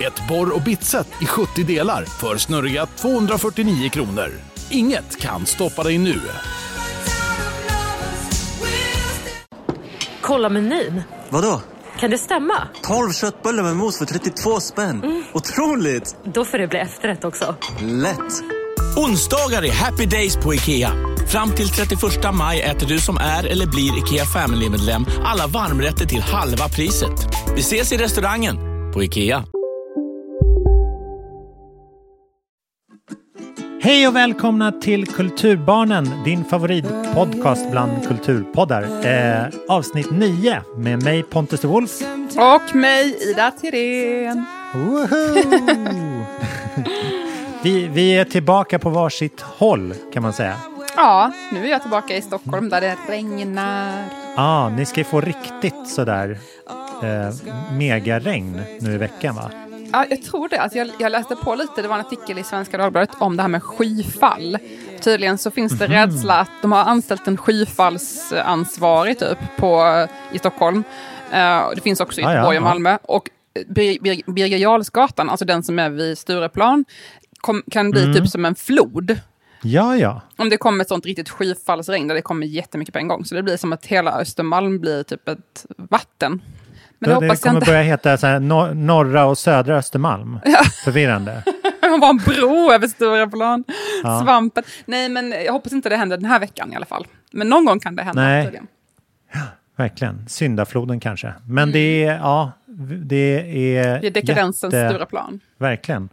Ett borr och bitset i 70 delar för snurriga 249 kronor. Inget kan stoppa dig nu. Kolla menyn. Vadå? Kan det stämma? 12 köttbullar med mos för 32 spänn. Otroligt! Då får det bli efterrätt också. Lätt! Onsdagar är happy days på IKEA. Fram till 31 maj äter du som är eller blir IKEA Family-medlem alla varmrätter till halva priset. Vi ses i restaurangen på IKEA. Hej och välkomna till Kulturbarnen, din favoritpodcast bland kulturpoddar. Eh, avsnitt 9 med mig Pontus de Wolf. Och mig, Ida Tirén. Vi, vi är tillbaka på varsitt håll kan man säga. Ja, nu är jag tillbaka i Stockholm där det regnar. Ja, ah, ni ska få riktigt sådär eh, megaregn nu i veckan va? Ja, jag tror det. Alltså jag, jag, läste på lite, det var en artikel i Svenska Dagbladet om det här med skyfall. Tydligen så finns det mm. rädsla att de har anställt en skyfallsansvarig typ på, i Stockholm. Uh, det finns också i Göteborg ah, ja, och Malmö. Och Bir, Birger Jarlsgatan, alltså den som är vid Stureplan, kom, kan bli mm. typ som en flod. Ja, ja. Om det kommer ett sånt riktigt skyfallsregn där det kommer jättemycket på en gång. Så det blir som att hela Östermalm blir typ ett vatten. Men det, det kommer inte... börja heta så här, nor norra och södra Östermalm. Ja. Förvirrande. Man var en bro över Stureplan. Ja. Svampen. Nej, men jag hoppas inte det händer den här veckan i alla fall. Men någon gång kan det hända. Nej. Ja, verkligen. Syndafloden kanske. Men mm. det är, ja, det är... Det är dekadensens jätte... Stureplan. Verkligen.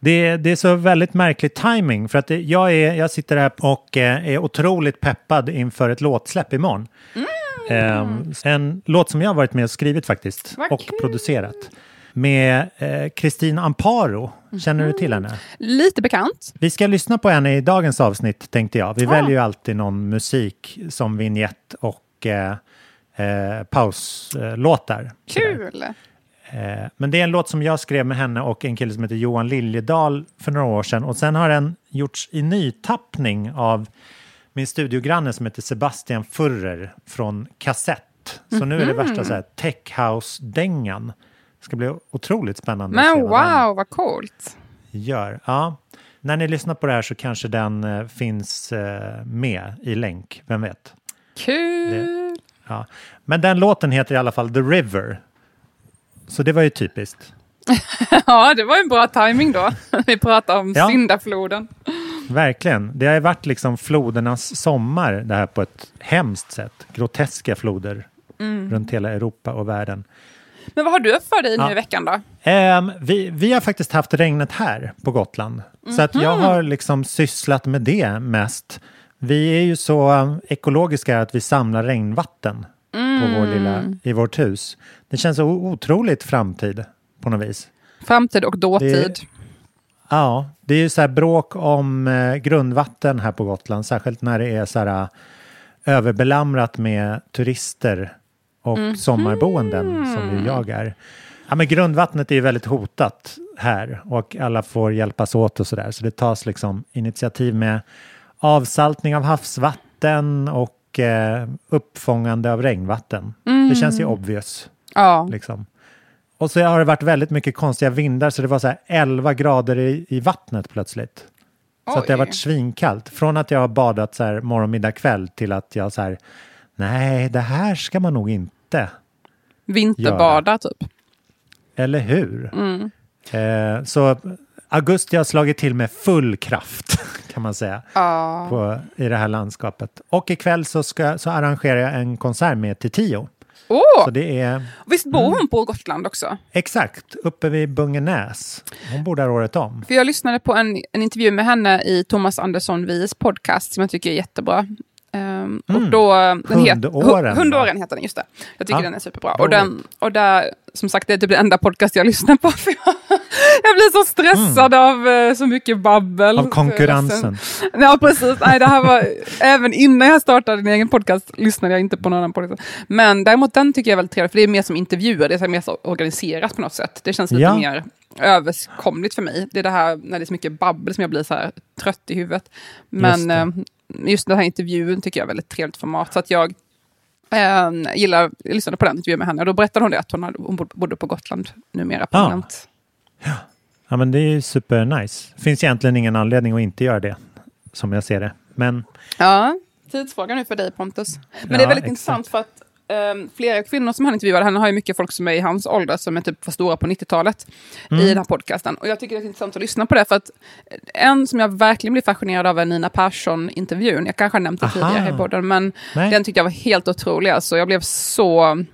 Det, det, är så väldigt märklig timing för att det, jag, är, jag sitter här och eh, är otroligt peppad inför ett låtsläpp imorgon. Mm. Mm. en låt som jag har varit med och skrivit faktiskt Vad och kul. producerat. Med Kristin eh, Amparo. Känner mm. du till henne? Lite bekant. Vi ska lyssna på henne i dagens avsnitt tänkte jag. Vi ah. väljer ju alltid någon musik som vignett och eh, eh, pauslåtar. Kul! Eh, men det är en låt som jag skrev med henne och en kille som heter Johan Liljedahl för några år sedan. Och sen har den gjorts i nytappning av min studiogranne som heter Sebastian Furrer från Kassett. Så nu är det värsta så här tech house-dängan. Det ska bli otroligt spännande Men wow, vad, vad coolt! Gör. Ja. När ni lyssnar på det här så kanske den eh, finns eh, med i länk, vem vet? Kul! Det, ja. Men den låten heter i alla fall The River. Så det var ju typiskt. ja, det var en bra timing då. Vi pratade om ja. syndafloden. Verkligen. Det har varit liksom flodernas sommar det här på ett hemskt sätt. Groteska floder mm. runt hela Europa och världen. Men vad har du för dig ja. nu i veckan då? Um, vi, vi har faktiskt haft regnet här på Gotland. Mm. Så att jag har liksom sysslat med det mest. Vi är ju så um, ekologiska att vi samlar regnvatten mm. på vår lilla, i vårt hus. Det känns otroligt framtid på något vis. Framtid och dåtid. Ja, det är ju så här bråk om eh, grundvatten här på Gotland, särskilt när det är så här uh, överbelamrat med turister och mm. sommarboenden som ju jag är. Ja, men grundvattnet är ju väldigt hotat här och alla får hjälpas åt och så där. Så det tas liksom initiativ med avsaltning av havsvatten och eh, uppfångande av regnvatten. Mm. Det känns ju obvious. Ja. Liksom. Och så har det varit väldigt mycket konstiga vindar så det var så här 11 grader i, i vattnet plötsligt. Så att det har varit svinkallt. Från att jag har badat så här morgon, middag, kväll till att jag så här, nej, det här ska man nog inte Vinterbada göra. typ. Eller hur? Mm. Eh, så augusti har slagit till med full kraft kan man säga ah. på, i det här landskapet. Och ikväll så, ska, så arrangerar jag en konsert med Titio. Oh! Så det är, Visst bor hon mm. på Gotland också? Exakt, uppe vid Bungenäs. Hon bor där året om. För jag lyssnade på en, en intervju med henne i Thomas Andersson Wies podcast som jag tycker är jättebra. Um, och mm. då, den hundåren. Het, hundåren heter den, just det. Jag tycker ja. den är superbra. Och, den, och där, som sagt, det är typ den enda podcast jag lyssnar på. För jag, Jag blir så stressad av eh, så mycket babbel. Av konkurrensen. Ja, precis. Nej, det här var, även innan jag startade min egen podcast lyssnade jag inte på någon annan podcast. Men däremot den tycker jag är väldigt trevlig, för det är mer som intervjuer, det är mer så organiserat på något sätt. Det känns lite Ja. mer överkomligt för mig. Det är det här när det är så mycket babbel som jag blir så här trött i huvudet. Men Just den här intervjun tycker jag är väldigt trevligt format. Så att jag eh, gillar, jag lyssnade på den intervjun med henne och då berättade hon det att hon, hade, hon bod- bodde på Gotland numera permanent. Ja, men det är ju supernice. Det finns egentligen ingen anledning att inte göra det, som jag ser det. Men Ja, tidsfråga nu för dig Pontus. Men Ja, det är väldigt exakt. intressant för att um, flera kvinnor som han intervjuade, han har ju mycket folk som är i hans ålder som är typ var stora på 90-talet Mm. i den här podcasten. Och jag tycker det är intressant att lyssna på det för att en som jag verkligen blir fascinerad av är Nina Persson-intervjun. Jag kanske har nämnt det Aha. tidigare i podden, men Nej. den tyckte jag var helt otrolig. Alltså, jag blev så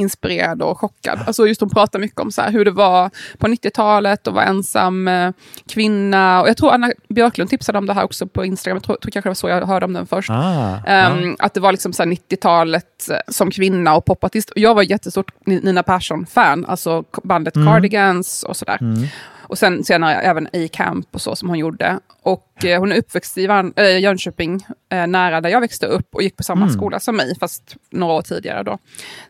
inspirerad och chockad. Alltså just hon pratar mycket om så här, hur det var på 90-talet och vara ensam eh, kvinna. Och jag tror Anna Björklund tipsade om det här också på Instagram. Jag tror, tror kanske det var så jag hörde om den först. ah, Ehm, Att det var liksom så här 90-talet eh, som kvinna och popartist. Och jag var jättestort Ni- Nina Persson-fan, alltså bandet Cardigans och sådär. Och sen senare även A-Camp och så som hon gjorde. Och eh, hon är uppväxt i Van, äh, Jönköping, eh, nära där jag växte upp och gick på samma skola som mig, fast några år tidigare då.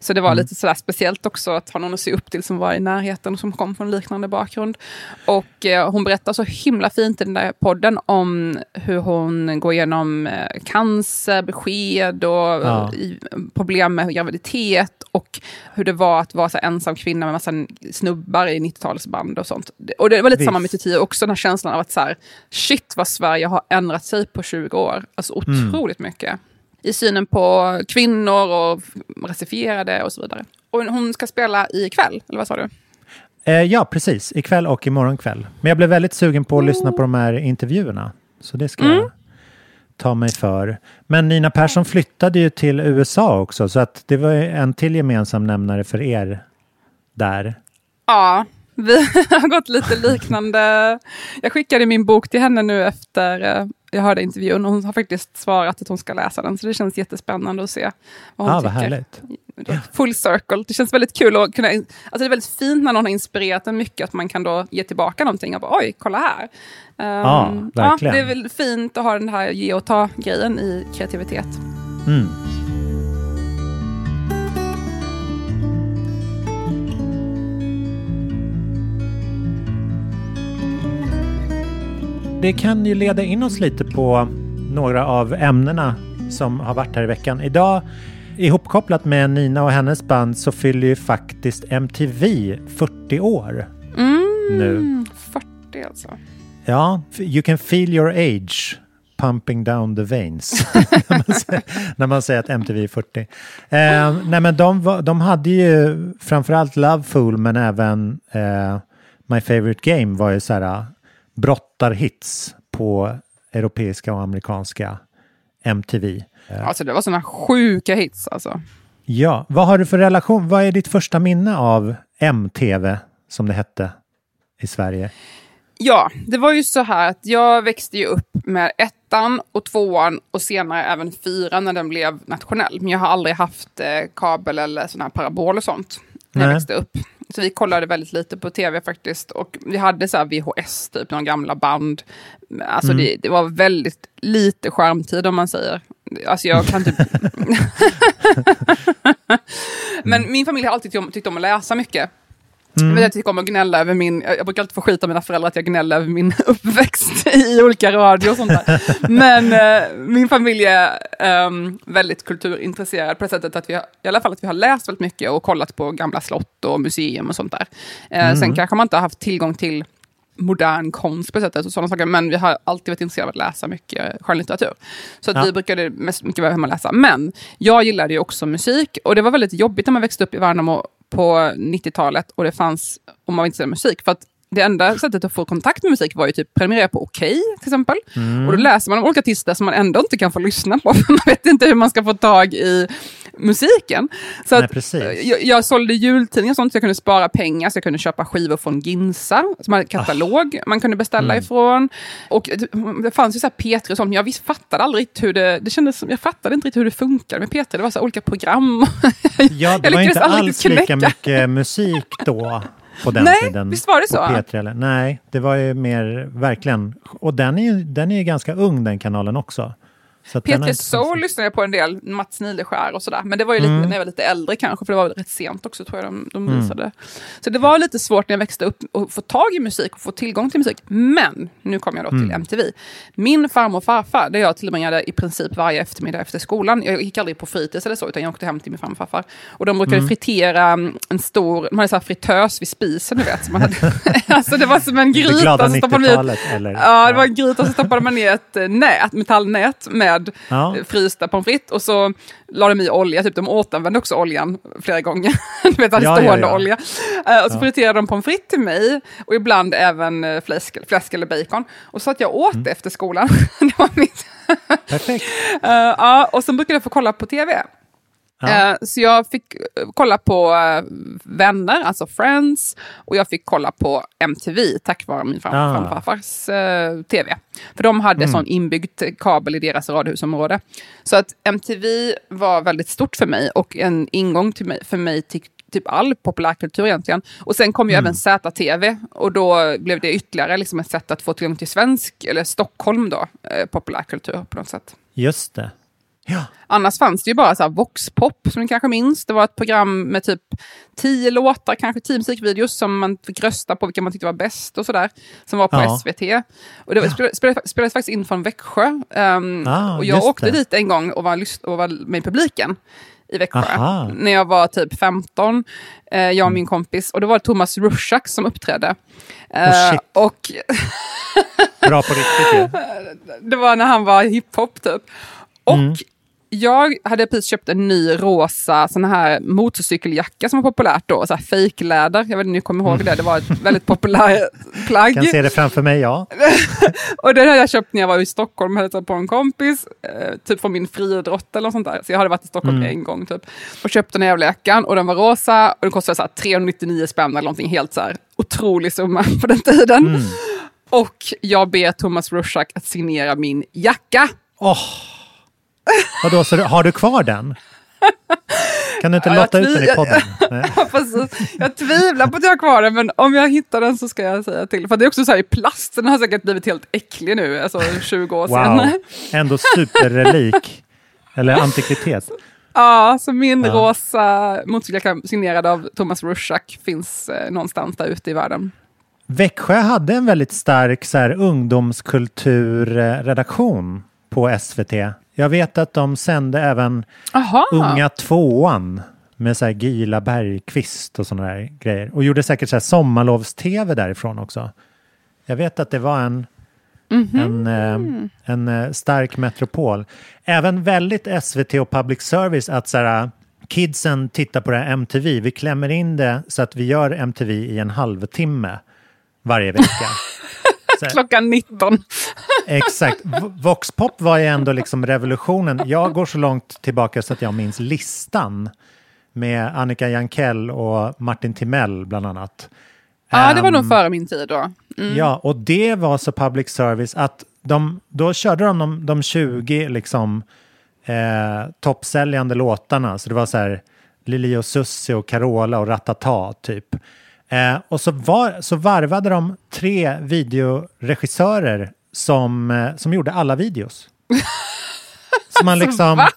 Så det var lite sådär speciellt också att ha någon att se upp till som var i närheten och som kom från liknande bakgrund. Och eh, hon berättar så himla fint i den där podden om hur hon går igenom eh, cancer, besked och Ja. i, problem med graviditet och hur det var att vara så ensam kvinna med massa snubbar i 90-talsband och sånt. Och det var lite Visst. samma med Tio också, den här känslan av att så här, shit vad Sverige har ändrat sig på 20 år. Alltså otroligt mycket. I synen på kvinnor och rasifierade och så vidare. Och hon ska spela ikväll, eller vad sa du? eh, ja, precis. Ikväll och imorgon kväll. Men jag blev väldigt sugen på att lyssna på de här intervjuerna. Så det ska jag ta mig för. Men Nina Persson flyttade ju till USA också, så att det var en till gemensam nämnare för er där. Ja, vi har gått lite liknande. Jag skickade min bok till henne nu efter eh, jag hörde intervjun och hon har faktiskt svarat att hon ska läsa den. Så det känns jättespännande att se vad hon ah, vad tycker. härligt. Full circle. Det känns väldigt kul att kunna... Alltså det är väldigt fint när någon har inspirerat en mycket, att man kan då ge tillbaka någonting. Och bara, Oj, kolla här. Ehm, Ja, verkligen. det är väl fint att ha den här ge och ta-grejen i kreativitet. Mm. Det kan ju leda in oss lite på några av ämnena som har varit här i veckan. Idag, ihopkopplat med Nina och hennes band, så fyller ju faktiskt MTV 40 år nu. Mm, 40 alltså. Ja, you can feel your age pumping down the veins. när, man säger, när man säger att MTV är 40. Eh, nej men de, de hade ju framförallt Loveful men även eh, My Favorite Game var ju så här brottarhits på europeiska och amerikanska MTV. Alltså det var sådana sjuka hits alltså. Ja, vad har du för relation? Vad är ditt första minne av MTV som det hette i Sverige? Ja, det var ju så här att jag växte ju upp med ettan och tvåan och senare även fyran när den blev nationell. Men jag har aldrig haft eh, kabel eller sån här parabol och sånt när jag Nej. växte upp. Så vi kollade väldigt lite på tv faktiskt. Och vi hade så här VHS, typ, några gamla band. Alltså det, det var väldigt lite skärmtid om man säger. Alltså jag kan typ... Men min familj har alltid tyckt om att läsa mycket. Men jag tycker om att gnälla över min, jag brukar alltid få skita mina föräldrar att jag gnäller över min uppväxt i olika radio och sånt där. Men eh, min familj är ehm, väldigt kulturintresserad på det sättet att vi har, i alla fall att vi har läst väldigt mycket och kollat på gamla slott och museum och sånt där. Eh, Sen kanske man inte har haft tillgång till modern konst på det sättet och sådana saker. Men vi har alltid varit intresserade av att läsa mycket skönlitteratur. Så att Ja. vi brukade mest mycket vara hemma och läsa. Men jag gillade ju också musik och det var väldigt jobbigt när man växte upp i Värnamo på 90-talet och det fanns, om man var intresserad av musik. För att det enda sättet att få kontakt med musik var ju typ prenumerera på Okej till exempel. Och då läser man om olika artister som man ändå inte kan få lyssna på. För man vet inte hur man ska få tag i musiken. Så Nej, att, precis. jag, jag sålde jultidningar och sånt, så jag kunde spara pengar, så jag kunde köpa skivor från Ginsa, som hade katalog man kunde beställa ifrån. Och det, det fanns ju så här P3 och sånt, men jag visst fattade aldrig hur det, det kändes som, jag fattade inte riktigt hur det funkade med P3, det var så olika program. Ja, det var inte alls lika mycket musik då. På den Nej, tiden. visst var det så? P3 eller? Nej, det var ju mer verkligen, och den är ju den är ganska ung den kanalen också. P3 inte Soul lyssnade jag på en del, Mats Nileskär och sådär. Men det var ju lite, Mm. när jag var lite äldre kanske, för det var väl rätt sent också tror jag de, de Mm. visade. Så det var lite svårt när jag växte upp att få tag i musik och få tillgång till musik. Men, nu kommer jag då till Mm. MTV. Min farmor och farfar, där jag tillbringade i princip varje eftermiddag efter skolan. Jag gick aldrig på fritids eller så, utan jag åkte hem till min farmor och farfar. Och de brukade Mm. fritera mm, en stor, de hade så här fritös vid spisen, du vet. Så man hade, alltså det var som en Det gryta. glada man i ett- 90-talet eller? Ja, det var en gryta och så stoppade man ner ett nät, metallnät med Ja. eh, frysta pommes frites och så la de i olja, typ de återanvände också oljan flera gånger. du vet, Ja, ja, stående ja. olja. Eh, och så Ja. friterade de pommes frites till mig och ibland även eh, fläsk, fläsk eller bacon. Och så att jag åt Mm. efter skolan. det var mitt... Perfekt. Eh, ja, och sen brukade jag få kolla på tv. Ja. Eh, så jag fick eh, kolla på eh, Vänner, alltså Friends, och jag fick kolla på MTV tack vare min far- Ah. farfars eh, tv. För de hade Mm. sån inbyggd kabel i deras radhusområde. Så att MTV var väldigt stort för mig och en ingång till mig, för mig till typ all populärkultur egentligen. Och sen kom ju Mm. även ZTV och då blev det ytterligare liksom ett sätt att få tillgång till svensk, eller Stockholm då, eh, populärkultur på något sätt. Just det. Ja. Annars fanns det ju bara så här Voxpop, som ni kanske minns. Det var ett program med typ tio låtar, kanske tio musikvideos som man fick rösta på vilka man tyckte var bäst och sådär. Som var på Ja. SVT. Och det var, spelades, spelades, spelades faktiskt in från Växjö. Ehm, Ah, och jag åkte det. dit en gång och var, och var med i publiken i Växjö. Aha. När jag var typ 15, eh, jag och min kompis. Och det var Thomas Rushak som uppträdde. Eh, Oh, och Bra på riktigt ju. det var när han var hiphop typ. Och Mm. Jag hade precis köpt en ny rosa sån här motorcykeljacka som var populärt då, så här fejkläder. Jag vet inte om ni kommer ihåg det, det var ett väldigt populärt plagg. Kan se det framför mig, ja. Och den hade jag köpt när jag var i Stockholm, hälsade på en kompis, eh, typ från min friidrott eller något sånt där. Så jag hade varit i Stockholm Mm. en gång typ. Och köpte den här jävla jackan och den var rosa och den kostade så här 399 spänn eller någonting helt så här otrolig summa på den tiden. Mm. Och jag ber Thomas Rushak att signera min jacka. Åh! Vadå, så har du kvar den? Kan du inte Ja, jag lotta ut den i podden? Nej. Ja, precis. Jag tvivlar på att jag har kvar den, men om jag hittar den så ska jag säga till. För det är också så här i plast, den har säkert blivit helt äcklig nu, alltså 20 år Wow, senare. ändå superrelik. Eller antikvitet. Ja, så min Ja. rosa motorcykeljacka signerad av Thomas Rushak finns eh, någonstans där ute i världen. Växjö hade en väldigt stark så här, ungdomskulturredaktion på SVT. Jag vet att de sände även Aha. Unga tvåan med så här Gila Bergqvist och sådana där grejer. Och gjorde säkert så här sommarlovs-tv därifrån också. Jag vet att det var en, en, eh, en eh, stark metropol. Även väldigt SVT och public service att så här, kidsen tittar på det här MTV. Vi klämmer in det så att vi gör MTV i en halvtimme varje vecka. Klockan 19. Exakt. Voxpop var ju ändå liksom revolutionen. Jag går så långt tillbaka så att jag minns listan med Annika Jankell och Martin Timell bland annat. Ja, det var nog Ehm, före min tid då. Mm. Ja, och det var så public service att de, då körde de de, de 20 liksom, eh, toppsäljande låtarna. Så det var så här Lili och Susie och Carola och Ratata typ. Eh, och så, var, så varvade de tre videoregissörer som, eh, som gjorde alla videos. så man liksom... va?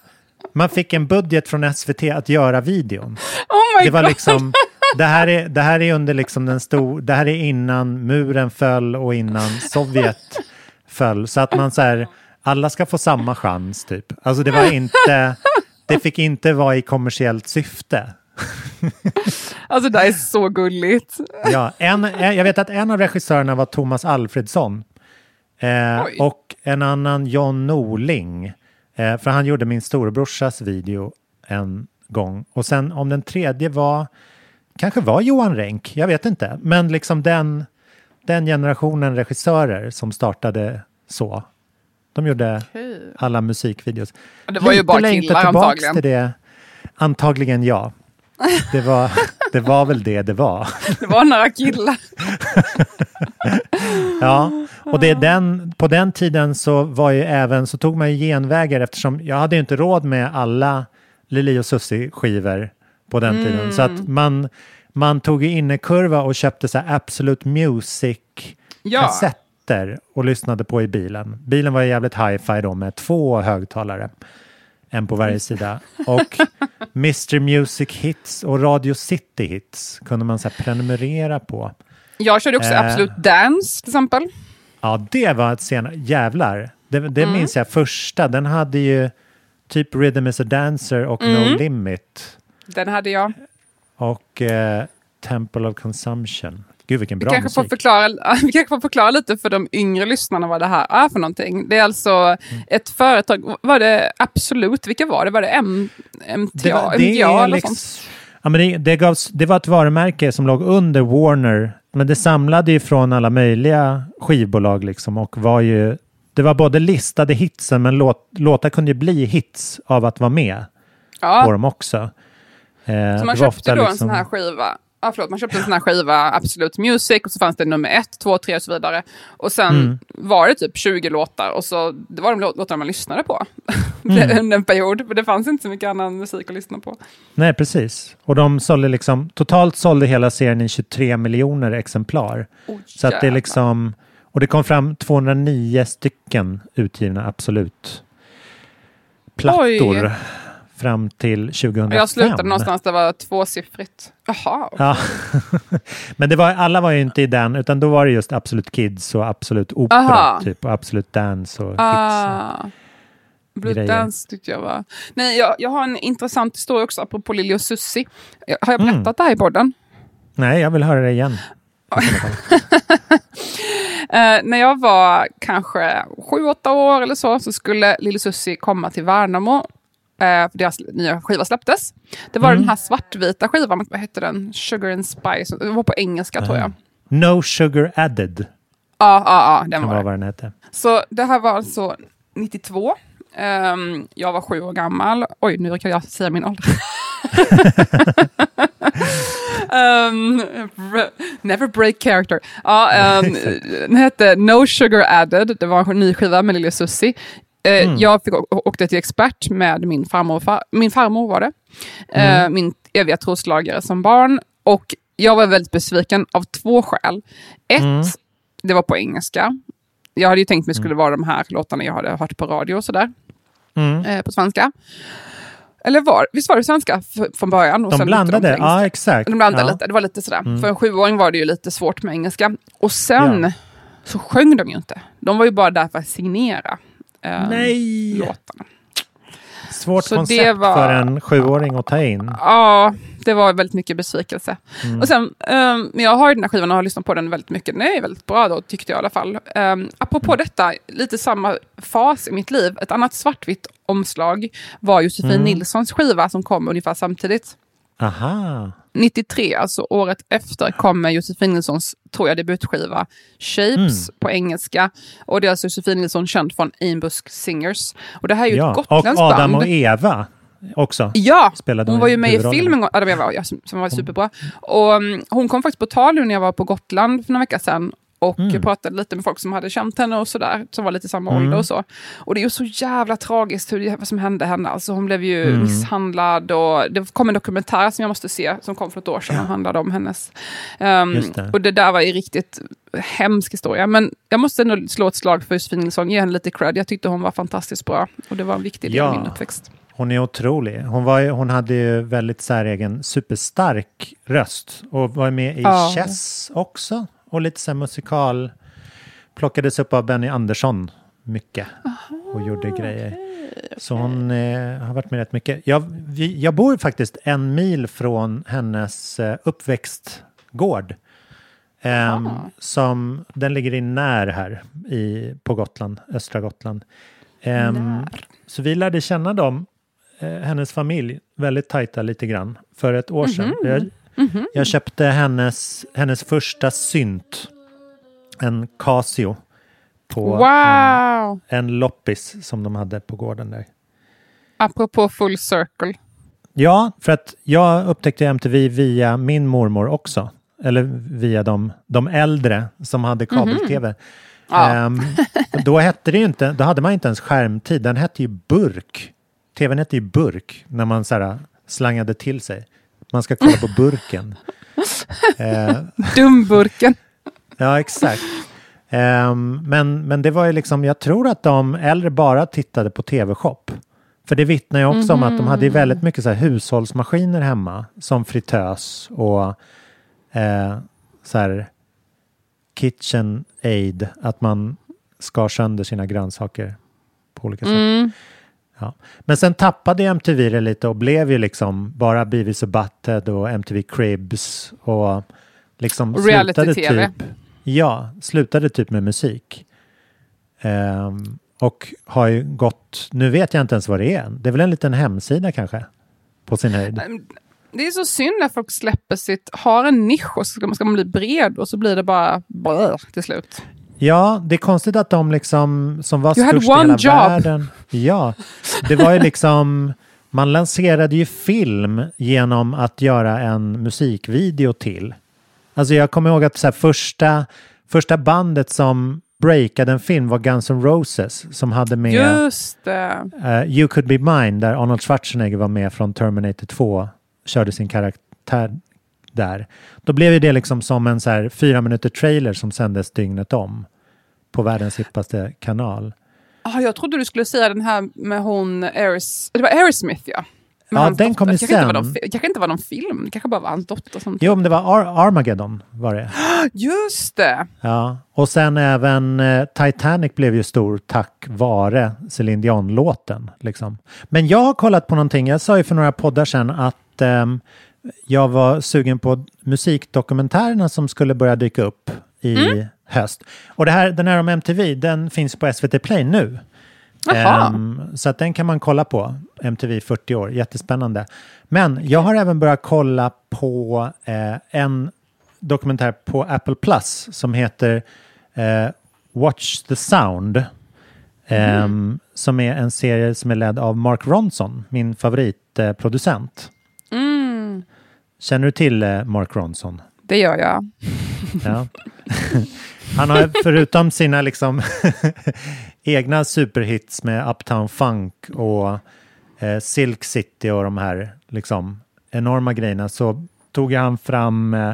Man fick en budget från SVT att göra videon. Oh Det var god! liksom, det här är, det här är under liksom den stor, det här är innan muren föll och innan Sovjet föll. Så att man så här, alla ska få samma chans typ. Alltså det var inte, det fick inte vara i kommersiellt syfte. Alltså det är så gulligt. Ja, en, jag vet att en av regissörerna var Thomas Alfredsson. Eh, och en annan John Norling. Eh, för han gjorde min storebrorsas video en gång. Och sen om den tredje var, kanske var Johan Renck, jag vet inte. Men liksom den, den generationen regissörer som startade så. De gjorde alla musikvideos. Det var ju Lite bara killar antagligen. Till det. Antagligen ja. Det var, det var väl det det var. Det var några killar. Ja, och det är den, på den tiden så var ju även, så tog man ju genvägar eftersom jag hade ju inte råd med alla Lili och Susie skivor på den tiden. Så att man, man tog i innekurva och köpte så här Absolute Music-kassetter och lyssnade på i bilen. Bilen var jävligt hi-fi då med två högtalare. En på varje sida. Och Mr Music Hits och Radio City Hits kunde man så prenumerera på. Jag körde också Eh. Absolut Dance till exempel. Ja, det var ett senare... Jävlar! Det, det Mm. minns jag första. Den hade ju typ Rhythm is a Dancer och Mm. No Limit. Den hade jag. Och eh, Temple of Consumption. Gud, vilken Vi bra kanske, får musik. förklara, vi kanske får förklara lite för de yngre lyssnarna vad det här är för någonting. Det är alltså Mm. ett företag, var det Absolut, vilka var det? Var det M, MTA, Det, var, det, är eller liksom, sånt? ja, men det, det, gavs, det var ett varumärke som låg under Warner. Men det samlade ju från alla möjliga skivbolag liksom och var ju... Det var både listade hitsen men låt, låtar kunde ju bli hits av att vara med på Ja, dem också. Eh, så man köpte då en liksom- sån här skiva. Ja, förlåt, man köpte en sån här skiva, Absolut Music, och så fanns det nummer ett, två, tre och så vidare. Och sen Mm. var det typ 20 låtar och så det var de lå- låtarna man lyssnade på Mm. under en period. För det fanns inte så mycket annan musik att lyssna på. Nej, precis. Och de sålde liksom, totalt sålde hela serien i 23 miljoner exemplar. Oh, Så att det är liksom, och det kom fram 209 stycken utgivna Absolut plattor Oj. Fram till 2005. Och jag slutade någonstans det var tvåsiffrigt. Jaha. Ja. Men det var, alla var ju inte i den, utan då var det just Absolut Kids och Absolut Opera Aha. typ, och Absolut Dance och Hits. Ah. Blue grejer. Dance tyckte jag var... Nej, jag, jag har en intressant historia också apropå Lili och Susie. Har jag Mm. berättat det här i podden? Nej, jag vill höra det igen. Eh, när jag var kanske sju, åtta år eller så, så skulle Lille Susie komma till Värnamo. Eh, deras nya skiva släpptes. Det var Mm. den här svartvita skivan, vad hette den? Sugar and Spice. Det var på engelska tror jag. No Sugar Added Ja, ja, ja, den var det. vad den hette. Så det här var alltså 92. Ehm, jag var sju år gammal. Oj, nu kan jag säga min ålder. Br- never break character. Ja, um, den hette No Sugar Added. Det var en ny skiva med Lille Susie. Eh, Jag fick åkte till expert med min farmor. Far, min farmor var det. Eh, min eviga troslagare som barn. Och jag var väldigt besviken av två skäl. Ett, det var på engelska. Jag hade ju tänkt mig skulle vara de här låtarna jag hade hört på radio och sådär. Mm. Eh, på svenska. Eller var, visst var det svenska från början? Och De sen blandade, ja exakt. De blandade ja. lite, det var lite sådär. Mm. För en sjuåring var det ju lite svårt med engelska. Och sen Ja. så sjöng de ju inte. De var ju bara där för att signera eh, Nej! låtarna. Svårt Så koncept var- för en sjuåring att ta in. Ja, det var väldigt mycket besvikelse. Mm. Och sen, um, men jag har ju den här skivan och har lyssnat på den väldigt mycket. Den är väldigt bra då, tyckte jag i alla fall. Um, apropå Mm. detta, lite samma fas i mitt liv. Ett annat svartvitt omslag var Josefin Mm. Nilssons skiva som kom ungefär samtidigt. Aha. 93, alltså året efter, kommer Josefin Nilssons, tror jag, debutskiva Shapes Mm. på engelska. Och det är alltså Josefin Nilsson känd från Ainbusk Singers. Och det här är ju Ja. ett Och gotländskt Adam band. och Eva också. Ja, spelade hon var ju med i filmen Adam och Eva, ja, som, var superbra. Och, mm, hon kom faktiskt på tal nu när jag var på Gotland för några veckor sedan och Mm. pratade lite med folk som hade känt henne och sådär, som var lite samma Mm. ålder och så. Och det är ju så jävla tragiskt hur det, vad som hände henne. Alltså hon blev ju Mm. misshandlad och det kom en dokumentär som jag måste se, som kom för ett år sedan och handlade om hennes. Um, det. och det där var ju riktigt hemsk historia. Men jag måste ändå slå ett slag för Josefin Nilsson, ge henne lite cred. Jag tyckte hon var fantastiskt bra och det var en viktig del av Ja. min uppväxt. Hon är otrolig. Hon, var, hon hade ju väldigt säregen, superstark röst. Och var med i Ja. Chess också. Och lite så musikal. Plockades upp av Benny Andersson mycket. Och gjorde grejer. Så hon eh, har varit med rätt mycket. Jag, vi, jag bor faktiskt en mil från hennes eh, uppväxtgård. Ehm, som, den ligger i När här i, på Gotland, östra Gotland. Ehm, så vi lärde känna dem, eh, hennes familj, väldigt tajta lite grann, för ett år sedan. Jag, jag köpte hennes, hennes första synt, en Casio, på Wow! en, en loppis som de hade på gården där. Apropå full circle. Ja, för att jag upptäckte MTV via min mormor också. Eller via de, de äldre som hade kabel-tv. Ja. Ehm, då hette det inte, då hade man inte ens skärmtid. Den hette ju burk. TVn hette ju burk när man så här, slangade till sig. Man ska kolla på burken. Eh, Dumburken. Ja, exakt. Ehm, men, men det var ju liksom, jag tror att de äldre bara tittade på tv-shop. För det vittnar ju också om att de hade väldigt mycket så här hushållsmaskiner hemma. Som fritös och eh, så här kitchen aid. Att man skar sönder sina grönsaker på olika sätt. Ja. Men sen tappade ju MTV det lite och blev ju liksom bara Beavis och Butthead och MTV Cribs och liksom Och slutade typ, ja, slutade typ med musik. Ehm, och har ju gått, nu vet jag inte ens vad det är. Det är väl en liten hemsida kanske? På sin höjd. Det är så synd när folk släpper sitt, har en nisch och så ska man, ska man bli bred och så blir det bara blö till slut. Ja, det är konstigt att de liksom som var You störst i hela job. världen. Ja, det var ju liksom man lanserade ju film genom att göra en musikvideo till. Alltså jag kommer ihåg att så första, första bandet som breakade en film var Guns N' Roses som hade med Just eh, You Could Be Mine där Arnold Schwarzenegger var med från Terminator 2 körde sin karaktär där. Då blev ju det liksom som en så här fyra minuter trailer som sändes dygnet om på världens hippaste kanal. Ah, jag trodde du skulle säga den här med hon Aeros, det var Aerosmith ja. Med Ja, den kom ju inte var sen. någon, det kanske inte var någon film, det kanske bara var hans dotter som... Jo, men det var Ar- Armageddon var det. Just det! Ja, och sen även eh, Titanic blev ju stor tack vare Celine Dion-låten. Liksom. Men jag har kollat på någonting, jag sa ju för några poddar sedan att ehm, jag var sugen på musikdokumentärerna som skulle börja dyka upp i höst. Och det här, den här om MTV, den finns på SVT Play nu. Ehm, så att den kan man kolla på. MTV 40 år, jättespännande. Men jag har även börjat kolla på eh, en dokumentär på Apple Plus som heter eh, Watch the Sound. Ehm, Som är en serie som är ledd av Mark Ronson, min favoritproducent. Mm, Känner du till eh, Mark Ronson? det gör jag. Ja. Han har förutom sina liksom egna superhits med Uptown Funk och eh, Silk City och de här liksom enorma grejerna så tog han fram eh,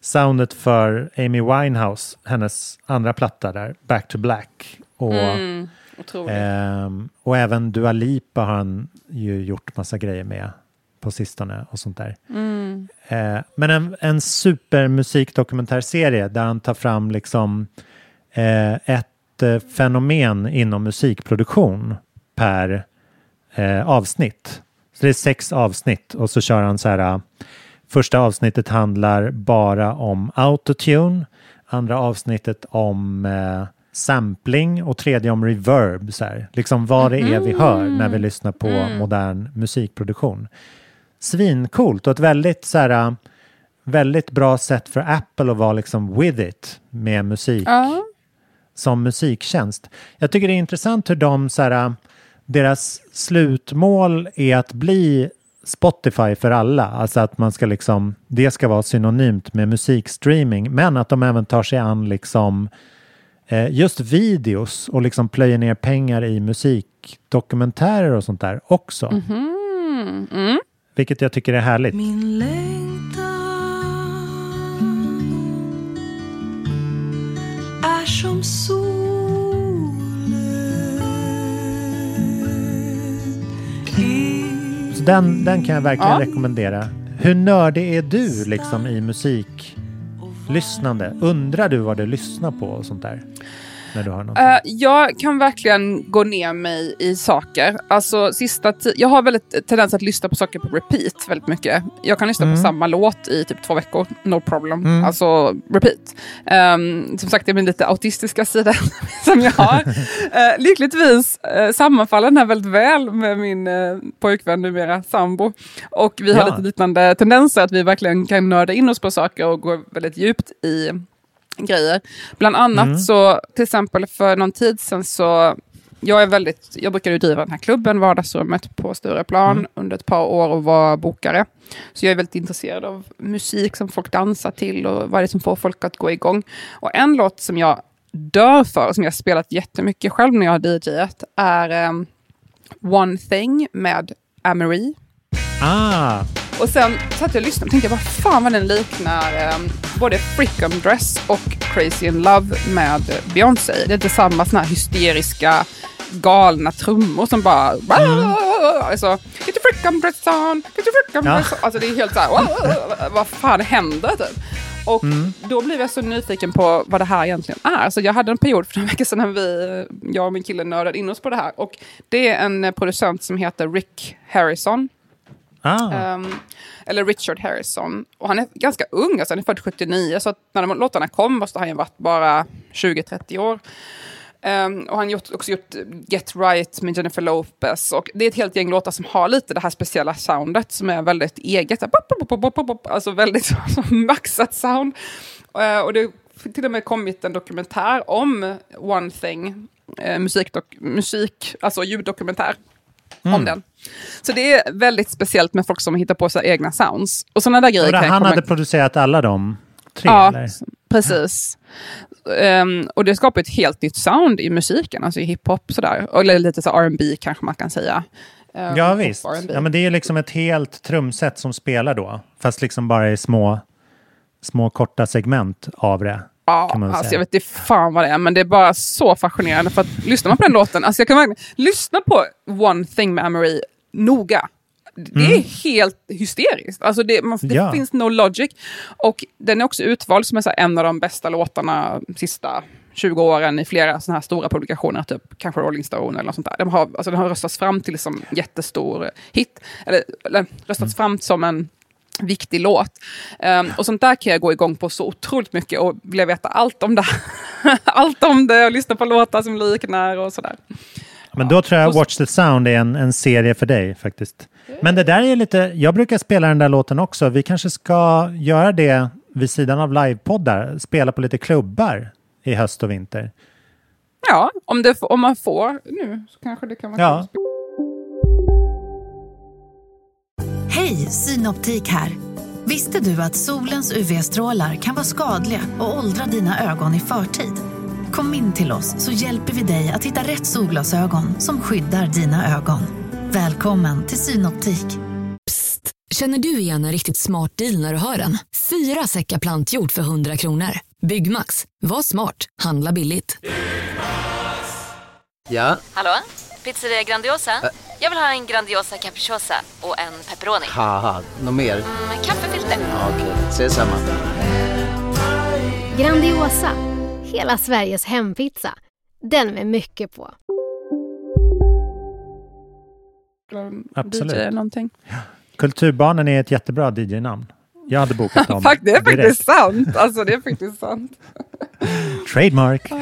soundet för Amy Winehouse, hennes andra platta där, Back to Black. Och, Mm, ehm, och även Dua Lipa har han ju gjort massa grejer med på sistone och sånt där. Mm. Eh, men en, en supermusikdokumentärserie där han tar fram liksom eh, ett eh, fenomen inom musikproduktion per eh, avsnitt. Så det är sex avsnitt och så kör han så här. eh, Första avsnittet handlar bara om autotune. Andra avsnittet om eh, sampling och tredje om reverb. Så här. Liksom vad det är vi hör när vi lyssnar på modern musikproduktion svincoolt och ett väldigt så här, äh, väldigt bra sätt för Apple att vara liksom with it med musik Ja. som musiktjänst. Jag tycker det är intressant hur de så här, äh, deras slutmål är att bli Spotify för alla, alltså att man ska liksom, det ska vara synonymt med musikstreaming, men att de även tar sig an liksom eh, just videos och liksom plöjer ner pengar i musikdokumentärer och sånt där också. Mm. Mm. Vilket jag tycker är härligt. Min längtan är som solen Så den, den kan jag verkligen Ja. rekommendera. Hur nördig är du liksom i musiklyssnande? Undrar du vad du lyssnar på och sånt där? När du har något? Eh, jag kan verkligen gå ner mig i saker. Alltså, sista jag har väldigt tendens att lyssna på saker på repeat väldigt mycket. Jag kan lyssna Mm. på samma låt i typ två veckor, no problem. Mm. Alltså repeat. Um, som sagt, det är min lite autistiska sida som jag har. Uh, lyckligtvis uh, sammanfaller den här väldigt väl med min uh, pojkvän numera, sambo. Och vi har Ja. lite liknande tendenser, att vi verkligen kan nörda in oss på saker och gå väldigt djupt i grejer. Bland annat Mm. så, till exempel för någon tid sedan så, jag är väldigt, jag brukade driva den här klubben, vardagsrummet på Stureplan Mm. under ett par år och var bokare. Så jag är väldigt intresserad av musik som folk dansar till och vad det är som får folk att gå igång. Och en låt som jag dör för, som jag har spelat jättemycket själv när jag har DJat, är ehm, One Thing med Amory. Ah, Och sen satt jag och lyssnade och tänkte, vad fan vad den liknar eh, både Frickum Dress och Crazy in Love med Beyoncé. Det är inte samma såna här hysteriska galna trummor som bara... Alltså, get your frickum dress on, get your frickum Ja. dress on. Alltså det är helt så här, vad fan händer typ? Och då blev jag så nyfiken på vad det här egentligen är. Så jag hade en period för några veckor sedan när vi, jag och min kille nördade in oss på det här. Och det är en producent som heter Rick Harrison. Ah. Um, eller Richard Harrison. Och han är ganska ung, alltså han är född 79. Så att när de låtarna kom måste han ju varit bara 20-30 år. Um, och han har också gjort Get Right med Jennifer Lopez. Och det är ett helt gäng låtar som har lite det här speciella soundet som är väldigt eget. Så Alltså väldigt så maxat sound. Uh, och det har till och med kommit en dokumentär om One Thing. Eh, musikdok, musik, alltså ljuddokumentär om den. Så det är väldigt speciellt med folk som hittar på sig egna sounds. Och sådana där grejer Och jag han hade producerat alla de tre? Ja, eller? precis. Ehm, och det skapar ett helt nytt sound i musiken, alltså i hiphop sådär. Eller lite så R&B kanske man kan säga. Ehm, Ja visst. Ja, men det är liksom ett helt trumset som spelar då. Fast liksom bara i små, små korta segment av det. Ja, alltså jag vet inte fan vad det är, men det är bara så fascinerande. För att lyssnar man på den låten, alltså jag kan verkligen lyssna på One thing med Amory noga. Det är helt hysteriskt. Alltså det, man, det Mm. Ja. finns no logic. Och den är också utvald som är en av de bästa låtarna de sista 20 åren i flera såna här stora publikationer, typ kanske Rolling Stone eller något sånt där. De har, alltså den har röstats fram till som jättestor hit, eller, eller röstats fram som en viktig låt. Ehm, och sånt där kan jag gå igång på så otroligt mycket och vilja veta allt om det. allt om det och lyssna på låtar som liknar och sådär. Men då tror jag Watch the Sound är en, en serie för dig faktiskt. Men det där är lite, jag brukar spela den där låten också. Vi kanske ska göra det vid sidan av livepoddar. Spela på lite klubbar i höst och vinter. Ja, om, det, om man får nu så kanske det kan vara Ja. kul. Hej, Synoptik här. Visste du att solens UV-strålar kan vara skadliga och åldra dina ögon i förtid? Kom in till oss så hjälper vi dig att hitta rätt solglasögon som skyddar dina ögon. Välkommen till Synoptik. Känner du igen en riktigt smart deal när du hör den? Fyra säckar plantjord för 100 kronor. Byggmax. Var smart. Handla billigt. Ja, Hallå? Pizzeria Grandiosa? Jag vill ha en Grandiosa capriciosa och en pepperoni. haha, något mer? Med kaffefilter. Ja, Okej, ses samma. Grandiosa, hela Sveriges hempizza. Den med mycket på. Absolut. DJ någonting. Kulturbarnen är ett jättebra DJ-namn. Jag hade bokat dem det är direkt. faktiskt sant. Alltså det är faktiskt sant. Trademark.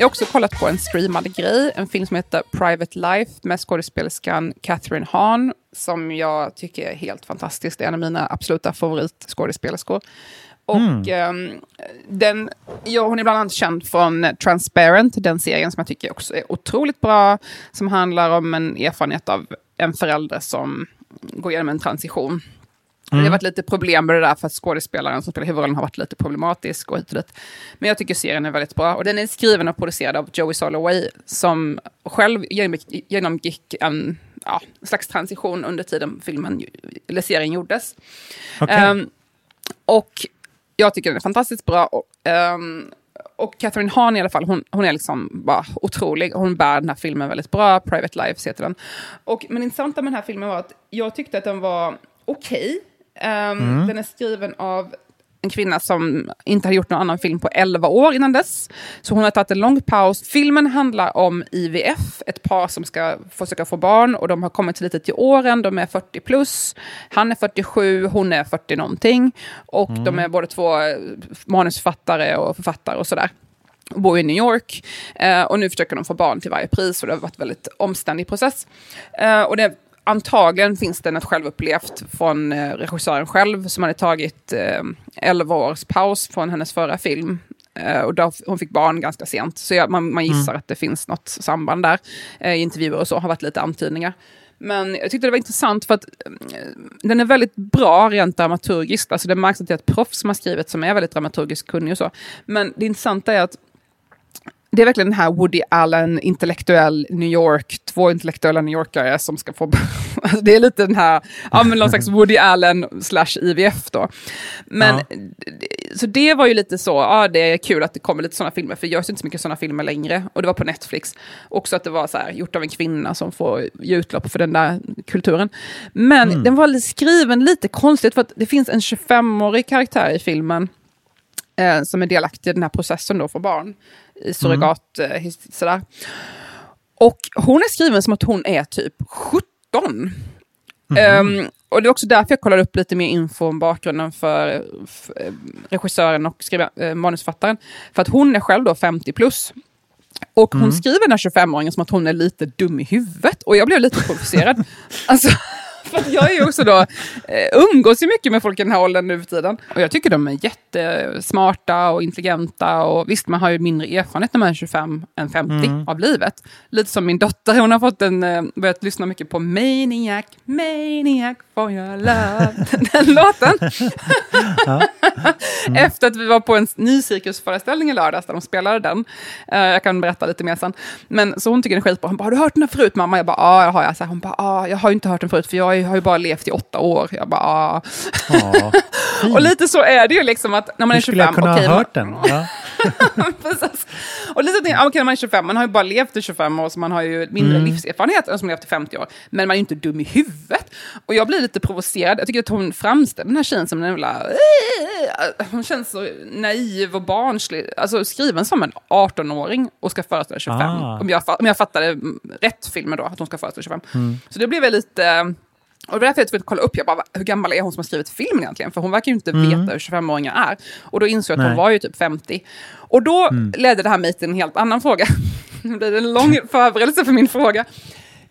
Jag har också kollat på en streamad grej, en film som heter Private Life med skådespelerskan Catherine Hahn, som jag tycker är helt fantastisk. Det är en av mina absoluta favoritskådespelerskor. Och Mm. ehm, den, ja, hon är bland annat känd från Transparent, den serien som jag tycker också är otroligt bra, som handlar om en erfarenhet av en förälder som går igenom en transition. Det har Mm. varit lite problem med det där för att skådespelaren som spelar huvudrollen har varit lite problematisk och hit och dit. Men jag tycker serien är väldigt bra. Och den är skriven och producerad av Joey Soloway som själv genomgick- en ja, slags transition under tiden filmen, eller serien gjordes. Okej. Ehm, och jag tycker den är fantastiskt bra. Och, ehm, och Catherine Hahn i alla fall, hon, hon är liksom bara otrolig. Hon bär den här filmen väldigt bra. Private Life heter den. Och, men det intressanta med den här filmen var att jag tyckte att den var okej. Ehm, Mm. Den är skriven av en kvinna som inte har gjort någon annan film på 11 år innan dess. Så hon har tagit en lång paus. Filmen handlar om IVF, ett par som ska försöka få barn och de har kommit lite till åren, de är 40 plus. Han är 47, hon är 40 någonting. Och Mm. de är båda två eh, manusförfattare och författare och sådär och bor i New York. Eh, och nu försöker de få barn till varje pris och det har varit en väldigt omständig process. Eh, och det, antagligen finns det något självupplevt från eh, regissören själv som hade tagit eh, 11 års paus från hennes förra film. Eh, och då, hon fick barn ganska sent, så jag, man, man gissar Mm. att det finns något samband där. Eh, I intervjuer och så har varit lite antydningar. Men jag tyckte det var intressant för att eh, den är väldigt bra rent dramaturgiskt. Alltså det märks att det är ett proffs som har skrivit som är väldigt dramaturgiskt kunnig och så. Men det intressanta är att det är verkligen den här Woody Allen, intellektuell New York, två intellektuella New Yorkare som ska få... Alltså det är lite den här, ja men någon slags Woody Allen slash IVF då. Men, Ja. så det var ju lite så, ja det är kul att det kommer lite sådana filmer, för det görs inte så mycket sådana filmer längre. Och det var på Netflix. Också att det var så här, gjort av en kvinna som får ge utlopp för den där kulturen. Men den var skriven lite konstigt, för att det finns en 25-årig karaktär i filmen eh, som är delaktig i den här processen då för barn surrogat, eh, his- sådär. Och hon är skriven som att hon är typ 17. Ehm, och det är också därför jag kollar upp lite mer info om bakgrunden för, f- eh, regissören och skriva, eh, manusförfattaren. För att hon är själv då 50 plus. Och hon Mm. skriver den här 25-åringen som att hon är lite dum i huvudet. Och jag blev lite provocerad. alltså, för jag är ju också då, eh, umgås ju mycket med folk i den här åldern nu för tiden. Och jag tycker de är jättesmarta och intelligenta. Och visst, man har ju mindre erfarenhet när man är 25 än 50 Mm. av livet. Lite som min dotter, hon har fått en, eh, börjat lyssna mycket på Maniac, Maniac for your love. Den låten. Efter att vi var på en ny cirkusföreställning i lördags där de spelade den. Eh, jag kan berätta lite mer sen. Men så hon tycker den är skitbra. Hon bara, har du hört den här förut mamma? Jag bara, ja, jag har jag. Så hon bara, ja, jag har inte hört den förut för jag har ju bara levt i åtta år. Jag bara, ja. Och lite så är det ju liksom att när man Hur är skulle 25, jag kunna okej, ha man- hört den? Ja. Och lite ja, okej, när man är 25, man har ju bara levt i 25 år, så man har ju mindre Mm. livserfarenhet än som levt i 50 år. Men man är ju inte dum i huvudet. Och jag blir lite provocerad. Jag tycker att hon framställer den här tjejen som en jävla... Hon känns så naiv och barnslig. Alltså skriven som en 18-åring och ska föreställa 25. Ah. Om, jag, om jag fattade mm, rätt filmen då, att hon ska föreställa 25. Mm. Så det blev jag lite... Och det var därför jag tvungen kolla upp, jag bara, "Va, hur gammal är hon som har skrivit filmen egentligen? För hon verkar ju inte Mm. veta hur 25-åringar är. Och då insåg jag att Nej. hon var ju typ 50. Och då Mm. ledde det här mig till en helt annan fråga. det blir en lång förberedelse för min fråga.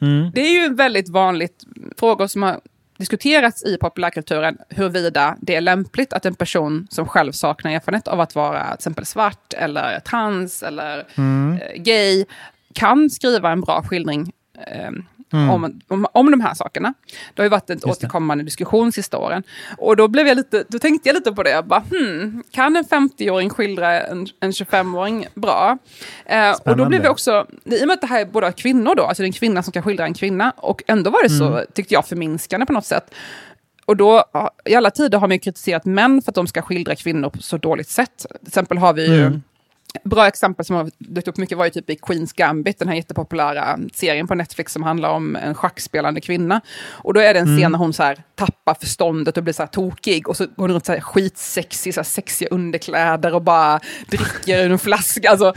Mm. Det är ju en väldigt vanligt fråga som har diskuterats i populärkulturen huruvida det är lämpligt att en person som själv saknar erfarenhet av att vara till exempel svart eller trans eller Mm. eh, gay kan skriva en bra skildring eh, Mm. om, om, om de här sakerna. Det har ju varit en återkommande diskussion sista åren. Och då, blev jag lite, då tänkte jag lite på det. Jag bara, hmm, kan en 50-åring skildra en, en 25-åring bra? Eh, och då blev jag också, i och med att det här är båda kvinnor då, alltså det är en kvinna som kan skildra en kvinna, och ändå var det så, Mm. tyckte jag, förminskande på något sätt. Och då, i alla tider har man ju kritiserat män för att de ska skildra kvinnor på så dåligt sätt. Till exempel har vi ju Mm. Bra exempel som har dykt upp mycket var ju typ i Queens Gambit, den här jättepopulära serien på Netflix som handlar om en schackspelande kvinna. Och då är det en scen Mm. när hon så här tappar förståndet och blir så här tokig och så går hon runt så här skitsexig, så här sexiga underkläder och bara dricker ur en flaska. Alltså,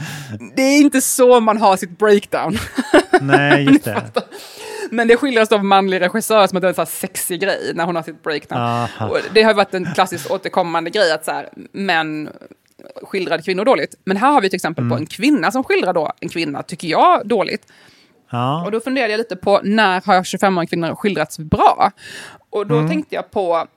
det är inte så man har sitt breakdown. Nej, just det. Men det skildras av manlig regissör som att det är en så här sexig grej när hon har sitt breakdown. Det har varit en klassiskt återkommande grej att så här, män skildrade kvinnor dåligt. Men här har vi till exempel på en kvinna som skildrar då en kvinna, tycker jag, dåligt. Ja. Och då funderade jag lite på när har 25-åriga kvinnor skildrats bra? Och då Mm. tänkte jag på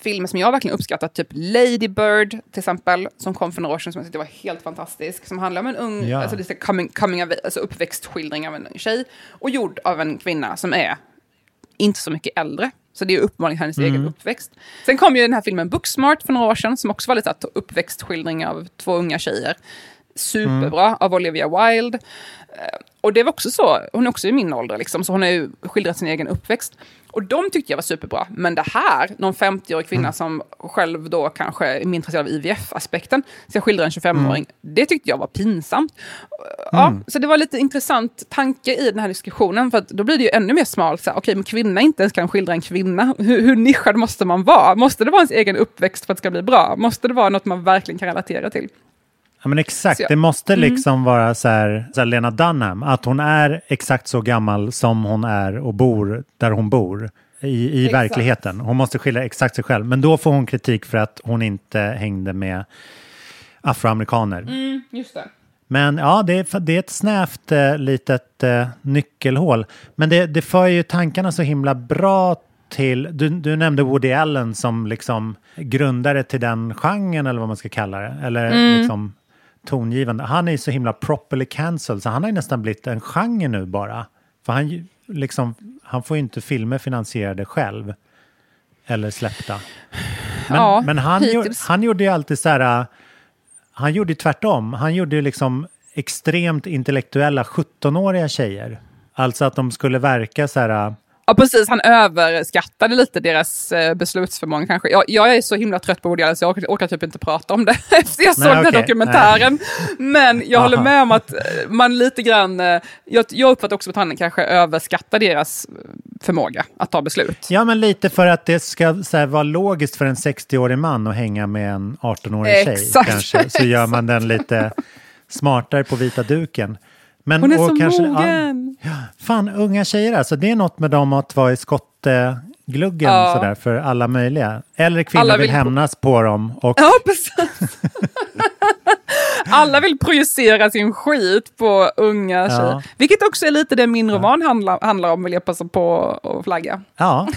filmer som jag verkligen uppskattat, typ Lady Bird till exempel, som kom för några år sedan som jag tyckte var helt fantastisk. Som handlar om en ung, Ja. alltså, coming, coming of, alltså uppväxtskildring av en tjej och gjord av en kvinna som är inte så mycket äldre. Så det är uppenbarligen hennes Mm. egen uppväxt. Sen kom ju den här filmen Booksmart för några år sedan som också var lite uppväxtskildring av två unga tjejer. Superbra, Mm. av Olivia Wilde. Eh, Och det var också så, hon är också i min ålder, liksom, så hon har ju skildrat sin egen uppväxt. Och de tyckte jag var superbra. Men det här, någon 50-årig kvinna Mm. som själv då kanske är mer intresserad av IVF-aspekten, ska skildra en 25-åring, det tyckte jag var pinsamt. Ja, Mm. Så det var lite intressant tanke i den här diskussionen, för då blir det ju ännu mer smalt. Okej, men kvinna inte ens kan skildra en kvinna. Hur, hur nischad måste man vara? Måste det vara ens egen uppväxt för att det ska bli bra? Måste det vara något man verkligen kan relatera till? Ja, men exakt, jag- det måste Mm. liksom vara så här, så här Lena Dunham, att hon är exakt så gammal som hon är och bor där hon bor i, i verkligheten. Hon måste skilja exakt sig själv, men då får hon kritik för att hon inte hängde med afroamerikaner. Mm, just det. Men ja, det är, det är ett snävt eh, litet eh, nyckelhål. Men det, det för ju tankarna så himla bra till, du, du nämnde Woody Allen som liksom grundare till den genren eller vad man ska kalla det. Eller Mm. liksom tongivande. Han är ju så himla properly cancelled så han har ju nästan blivit en genre nu bara. För han, liksom, han får ju inte filmer finansierade själv. Eller släppta. Men, Ja, men han, gjorde, han gjorde ju alltid så här, han gjorde ju tvärtom. Han gjorde ju liksom extremt intellektuella 17-åriga tjejer. Alltså att de skulle verka så här, Ja, precis. Han överskattade lite deras eh, beslutsförmåga kanske. Jag, jag är så himla trött på Woody Allen så jag orkar, orkar typ inte prata om det efter jag såg Nej, den dokumentären. Men jag håller med om att eh, man lite grann... eh, Jag, jag uppfattar också att han kanske överskattar deras förmåga att ta beslut. Ja, men lite för att det ska här, vara logiskt för en 60-årig man att hänga med en 18-årig tjej. Exakt. Kanske. Så gör man den lite smartare på vita duken. Men, Hon är och så kanske, mogen! Ja, fan, unga tjejer alltså. Det är något med dem att vara i skottgluggen Ja. sådär för alla möjliga. Eller kvinnor Alla vill, vill på- hämnas på dem. Och, Ja, precis. Alla vill projicera sin skit på unga Ja. tjejer. Vilket också är lite det min roman handlar, handlar om, vill jag passa på att flagga. ja,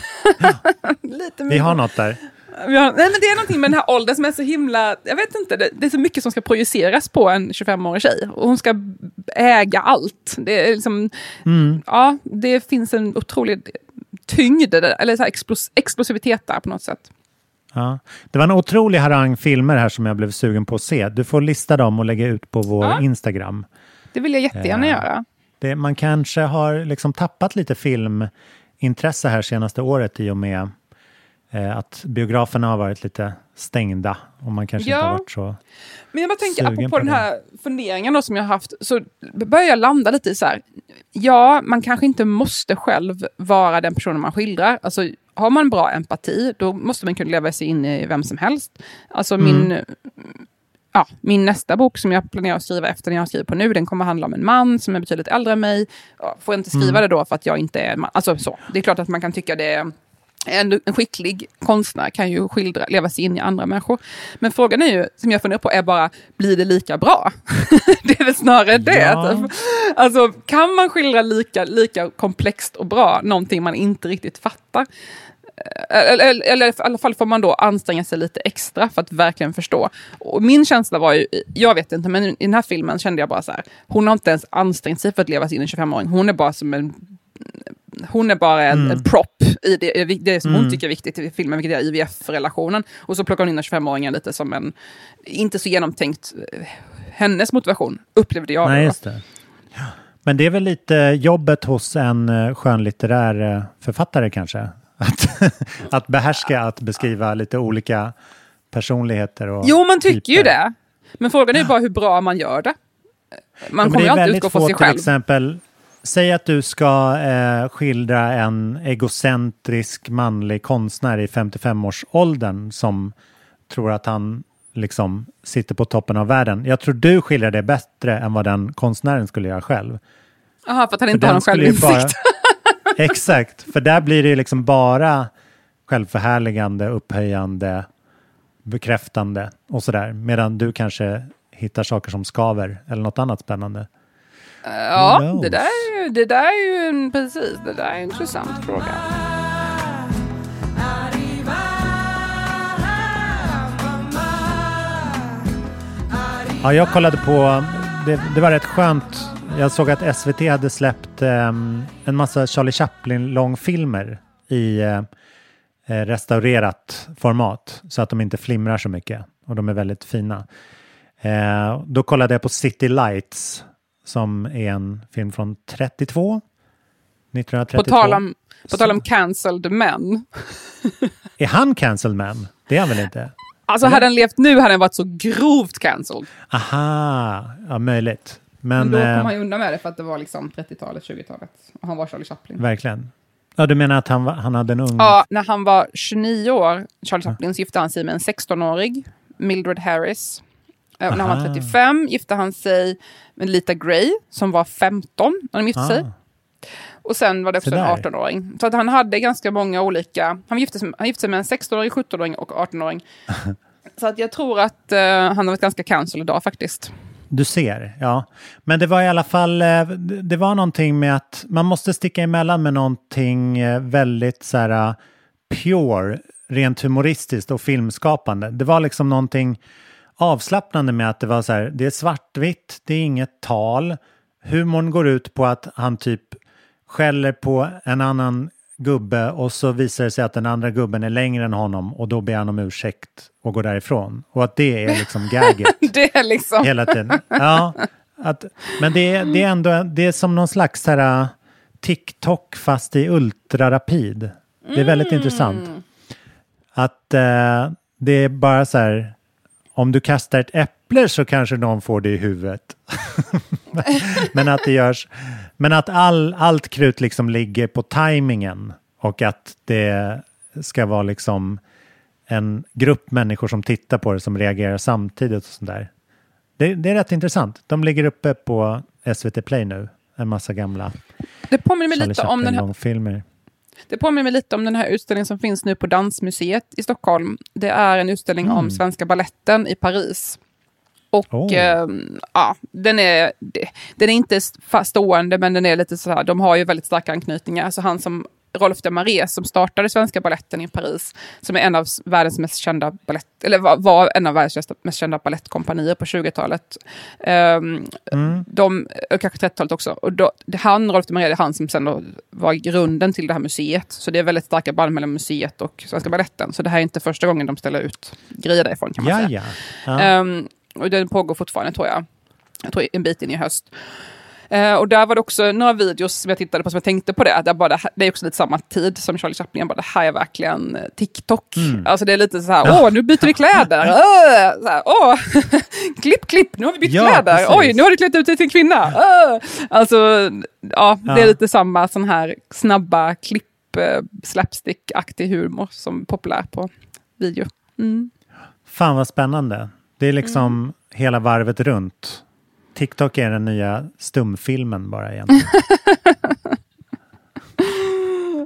Lite vi har något där. Har, nej, men det är någonting med den här åldern som är så himla... Jag vet inte, det, det är så mycket som ska projiceras på en 25-årig tjej. Och hon ska äga allt. Det, är liksom, Mm. ja, det finns en otrolig tyngd, eller så explos, explosivitet där på något sätt. Ja. Det var en otrolig harang filmer här som jag blev sugen på att se. Du får lista dem och lägga ut på vår Ja. Instagram. Det vill jag jättegärna Ja. göra. Det, man kanske har liksom tappat lite filmintresse här senaste året i och med eh, att biograferna har varit lite stängda och man kanske inte Ja. har varit så... Men jag bara tänker, apropå på den det. här funderingen då som jag har haft, så börjar jag landa lite i så här, ja, man kanske inte måste själv vara den personen man skildrar. Alltså, har man bra empati, då måste man kunna leva sig in i vem som helst. Alltså min, ja, min nästa bok som jag planerar att skriva efter den jag skriver på nu, den kommer handla om en man som är betydligt äldre än mig. Får jag inte skriva Mm. det då för att jag inte är en man? Alltså så, det är klart att man kan tycka det en, en skicklig konstnär kan ju skildra, leva sig in i andra människor. Men frågan är ju, som jag funderar på, är bara, blir det lika bra? det är väl snarare det. Ja. Typ. Alltså, kan man skildra lika, lika komplext och bra någonting man inte riktigt fattar? Eh, Eller, eller, eller i alla fall får man då anstränga sig lite extra för att verkligen förstå. Och min känsla var ju, jag vet inte, men i den här filmen kände jag bara så här, hon har inte ens ansträngt sig för att leva sig in i en 25-åring. Hon är bara som en hon är bara en, Mm. en prop i det, det som hon Mm. tycker är viktigt i filmen, vilket är IVF-relationen. Och så plockar hon in den 25-åringen lite som en, inte så genomtänkt, eh, hennes motivation, upplevde jag. Nej, just det. Ja. Men det är väl lite jobbet hos en eh, skönlitterär eh, författare kanske? Att, att behärska att beskriva lite olika personligheter och Jo, man tycker ju typer. det. Men frågan är ju bara hur bra man gör det. Man men kommer ju alltid utgå från sig till själv. exempel. Säg att du ska eh, skildra en egocentrisk manlig konstnär i 55-årsåldern som tror att han liksom sitter på toppen av världen. Jag tror du skildrar det bättre än vad den konstnären skulle göra själv. Jaha, för att han inte har någon självinsikt. bara- Exakt, för där blir det ju liksom bara självförhärligande, upphöjande, bekräftande och sådär. Medan du kanske hittar saker som skaver eller något annat spännande. Ja, Who knows? det där, det där är ju en, precis, det där är en intressant fråga. Ja, jag kollade på, det, det var rätt skönt. Jag såg att SVT hade släppt ehm, en massa Charlie Chaplin-långfilmer i eh, eh, restaurerat format så att de inte flimrar så mycket och de är väldigt fina. Eh, då kollade jag på City Lights som är en film från 32. 1932. På tal, om, på tal om cancelled män. Är han cancelled man? Det är han väl inte? Alltså Eller? hade han levt nu hade han varit så grovt cancelled. Aha, ja möjligt. Men, Men, då kom eh, han ju undan med det för att det var liksom 30-talet, 20-talet. Och han var Charlie Chaplin. verkligen. Ja, du menar att han, var- han hade en ung... Ja, när han var 29 år, Charlie Chaplin, så gifte han sig med en 16-årig, Mildred Harris. Eh, när han var Aha. 35 gifte han sig med Lita Gray, som var 15 när de gifte sig. Ah. Och sen var det också Så en där. 18-åring. Så att han hade ganska många olika... Han gifte sig, han gifte sig med en 16-åring, 17-åring och 18-åring. Så att jag tror att eh, han har varit ganska cancel idag faktiskt. Du ser, ja. Men det var i alla fall, eh, det var någonting med att man måste sticka emellan med någonting väldigt så här pure, rent humoristiskt och filmskapande. Det var liksom någonting avslappnande med att det var så här, det är svartvitt, det är inget tal. Humorn går ut på att han typ skäller på en annan gubbe och så visar det sig att den andra gubben är längre än honom och då ber han om ursäkt och går därifrån. Och att det är liksom gagget det är liksom... hela tiden. Ja, att, men det är, det är ändå det är som någon slags här, uh, TikTok fast i ultrarapid. Det är väldigt Mm. intressant. Att eh, det är bara så här, om du kastar ett äpple så kanske någon får det i huvudet. men att det görs, men att all, allt krut liksom ligger på tajmingen och att det ska vara liksom en grupp människor som tittar på det som reagerar samtidigt och sådär. Det, det är rätt intressant. De ligger uppe på SVT Play nu, en massa gamla Det påminner mig Charlie lite om den här Chaplin-långfilmer. Det påminner mig lite om den här utställningen som finns nu på Dansmuseet i Stockholm. Det är en utställning Mm. om Svenska Balletten i Paris. Och Oh. ehm, ja, den är, den är inte stående, men den är lite så här, de har ju väldigt starka anknytningar. Alltså han som Rolf de Marais som startade Svenska Balletten i Paris, som är en av världens mest kända ballett, eller var, var en av världens mest kända ballettkompanier på 20-talet. Ehm, Mm. de, och kanske 30-talet också. Och då, det, han, Rolf de Marais, det är han som sen då var grunden till det här museet. Så det är väldigt starka band mellan museet och Svenska Baletten. Så det här är inte första gången de ställer ut grejer därifrån kan man Ja, säga. ja. ja. Ehm, och den pågår fortfarande tror jag. Jag tror en bit in i höst. Eh, och där var det också några videos som jag tittade på som jag tänkte på det. Där bara, det är också lite samma tid som Charlie Chaplin. Bara, det här är verkligen eh, TikTok. Mm. Alltså det är lite så här, åh nu byter vi kläder. Äh, så här, åh, klipp, klipp, nu har vi bytt Ja, kläder. precis. Oj, nu har du klätt ut dig till en kvinna. Äh. Alltså, ja, det är lite samma sån här snabba klipp, eh, slapstick-aktig humor som är populär på video. Mm. Fan vad spännande. Det är liksom hela varvet runt. TikTok är den nya stumfilmen bara egentligen.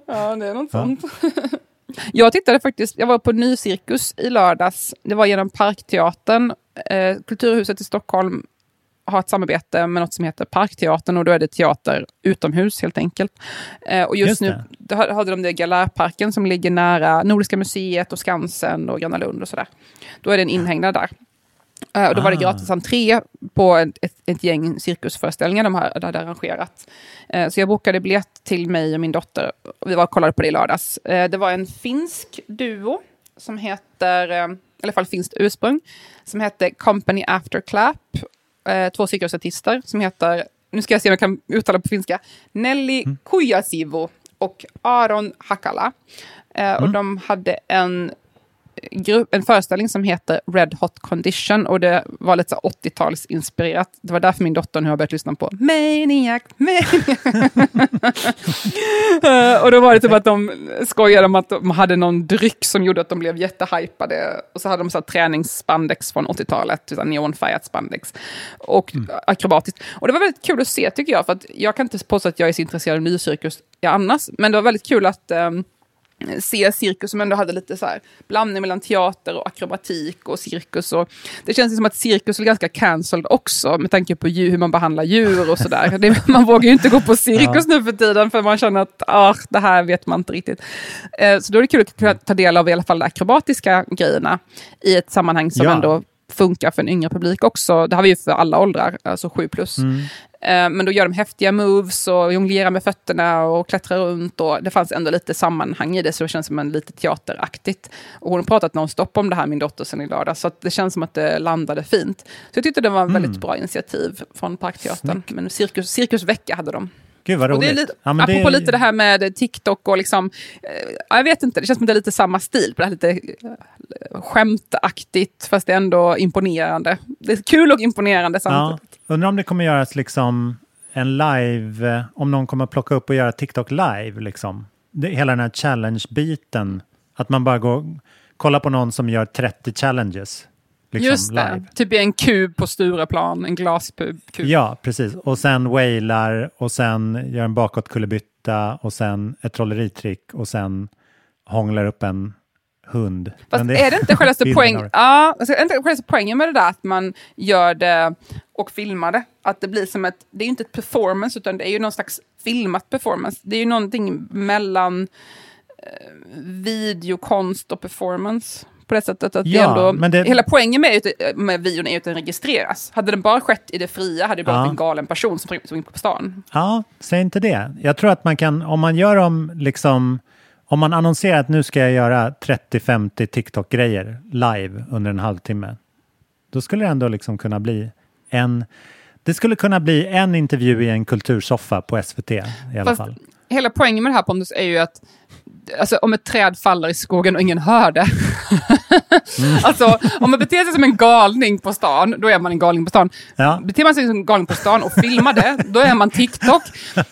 Ja, det är något Ja. sånt. Jag tittade faktiskt, jag var på Nycirkus i lördags. Det var genom Parkteatern. Eh, Kulturhuset i Stockholm har ett samarbete med något som heter Parkteatern och då är det teater utomhus helt enkelt. Eh, och just, Just nu då ha- hade de det Galärparken som ligger nära Nordiska museet och Skansen och Gröna Lund och sådär. Då är det en inhägnad där. Eh, och då var det Ah. gratis entré på ett, ett, ett gäng cirkusföreställningar de här, hade arrangerat. Eh, så jag bokade biljett till mig och min dotter. Och vi var och kollade på det i lördags. Eh, det var en finsk duo som heter, eh, i alla fall finskt ursprung, som hette Company After Clap. Två cirkusartister som heter, nu ska jag se om jag kan uttala på finska, Nelly Kujasivo och Aron Hakala. Eh, Och de hade en grupp, en föreställning som heter Red Hot Condition och det var lite så 80-talsinspirerat. Det var därför min dotter nu har börjat lyssna på Maniac, Maniac. Eh, och då var det typ att de skojade om att de hade någon dryck som gjorde att de blev jättehypade. Och så hade de så här träningsspandex från 80-talet, så här neonfärgat spandex. Och akrobatiskt. Och det var väldigt kul att se tycker jag, för att jag kan inte påstå att jag är så intresserad av nycirkus annars. Men det var väldigt kul att ehm, se cirkus som ändå hade lite så här blandning mellan teater och akrobatik och cirkus. Och det känns som att cirkus är ganska cancelled också med tanke på hur man behandlar djur och sådär. Man vågar ju inte gå på cirkus nu för tiden för man känner att ah, det här vet man inte riktigt. Eh, Så då är det kul att kunna ta del av i alla fall de akrobatiska grejerna i ett sammanhang som Ja. ändå funkar för en yngre publik också. Det har vi ju för alla åldrar, alltså 7 plus. Mm. Eh, Men då gör de häftiga moves och jonglerar med fötterna och klättrar runt. Och det fanns ändå lite sammanhang i det, så det känns som en lite teateraktigt. Och hon har pratat nonstop om det här, min dotter, sen i lördag. Så det känns som att det landade fint. Så jag tyckte det var ett väldigt bra initiativ från Parkteatern. Men cirkus, cirkusvecka hade de. Gud vad Och roligt. det är lite, Ja, men det- apropå lite det här med TikTok och liksom, eh, jag vet inte, det känns som det är lite samma stil på det här lite eh, skämtaktigt, fast det är ändå imponerande. Det är kul och imponerande Ja, samtidigt. undrar om det kommer göras liksom en live, eh, om någon kommer plocka upp och göra TikTok live liksom. Det, hela den här challenge-biten, att man bara går kolla på någon som gör 30 challenges. Liksom, Just det, live. typ i en kub på Stureplan, en glaskub. Kub. Ja, precis. Och sen wailar och sen gör en bakåtkullerbytta och sen ett trolleritrick och sen hånglar upp en hund. Fast Men är det inte självaste poäng, det. ja, alltså, inte självaste poängen med det där att man gör det och filmar det? Att det blir som ett, det är ju inte ett performance utan det är ju någon slags filmat performance. Det är ju någonting mellan eh, videokonst och performance På det sättet att Ja, det ändå, det- hela poängen med, med videon är ju att den registreras. Hade den bara skett i det fria hade det bara Ja. varit en galen person som som gick på stan. Ja, säg inte det. Jag tror att man kan, om man gör dem liksom, om man annonserar att nu ska jag göra 30-50 TikTok-grejer live under en halvtimme, då skulle det ändå liksom kunna bli en, det skulle kunna bli en intervju i en kultursoffa på SVT i alla Fast fall. hela poängen med det här Pontus är ju att alltså, om ett träd faller i skogen och ingen hör det. alltså om man beter sig som en galning på stan, då är man en galning på stan. Ja. Beter man sig som en galning på stan och filmar det, då är man TikTok.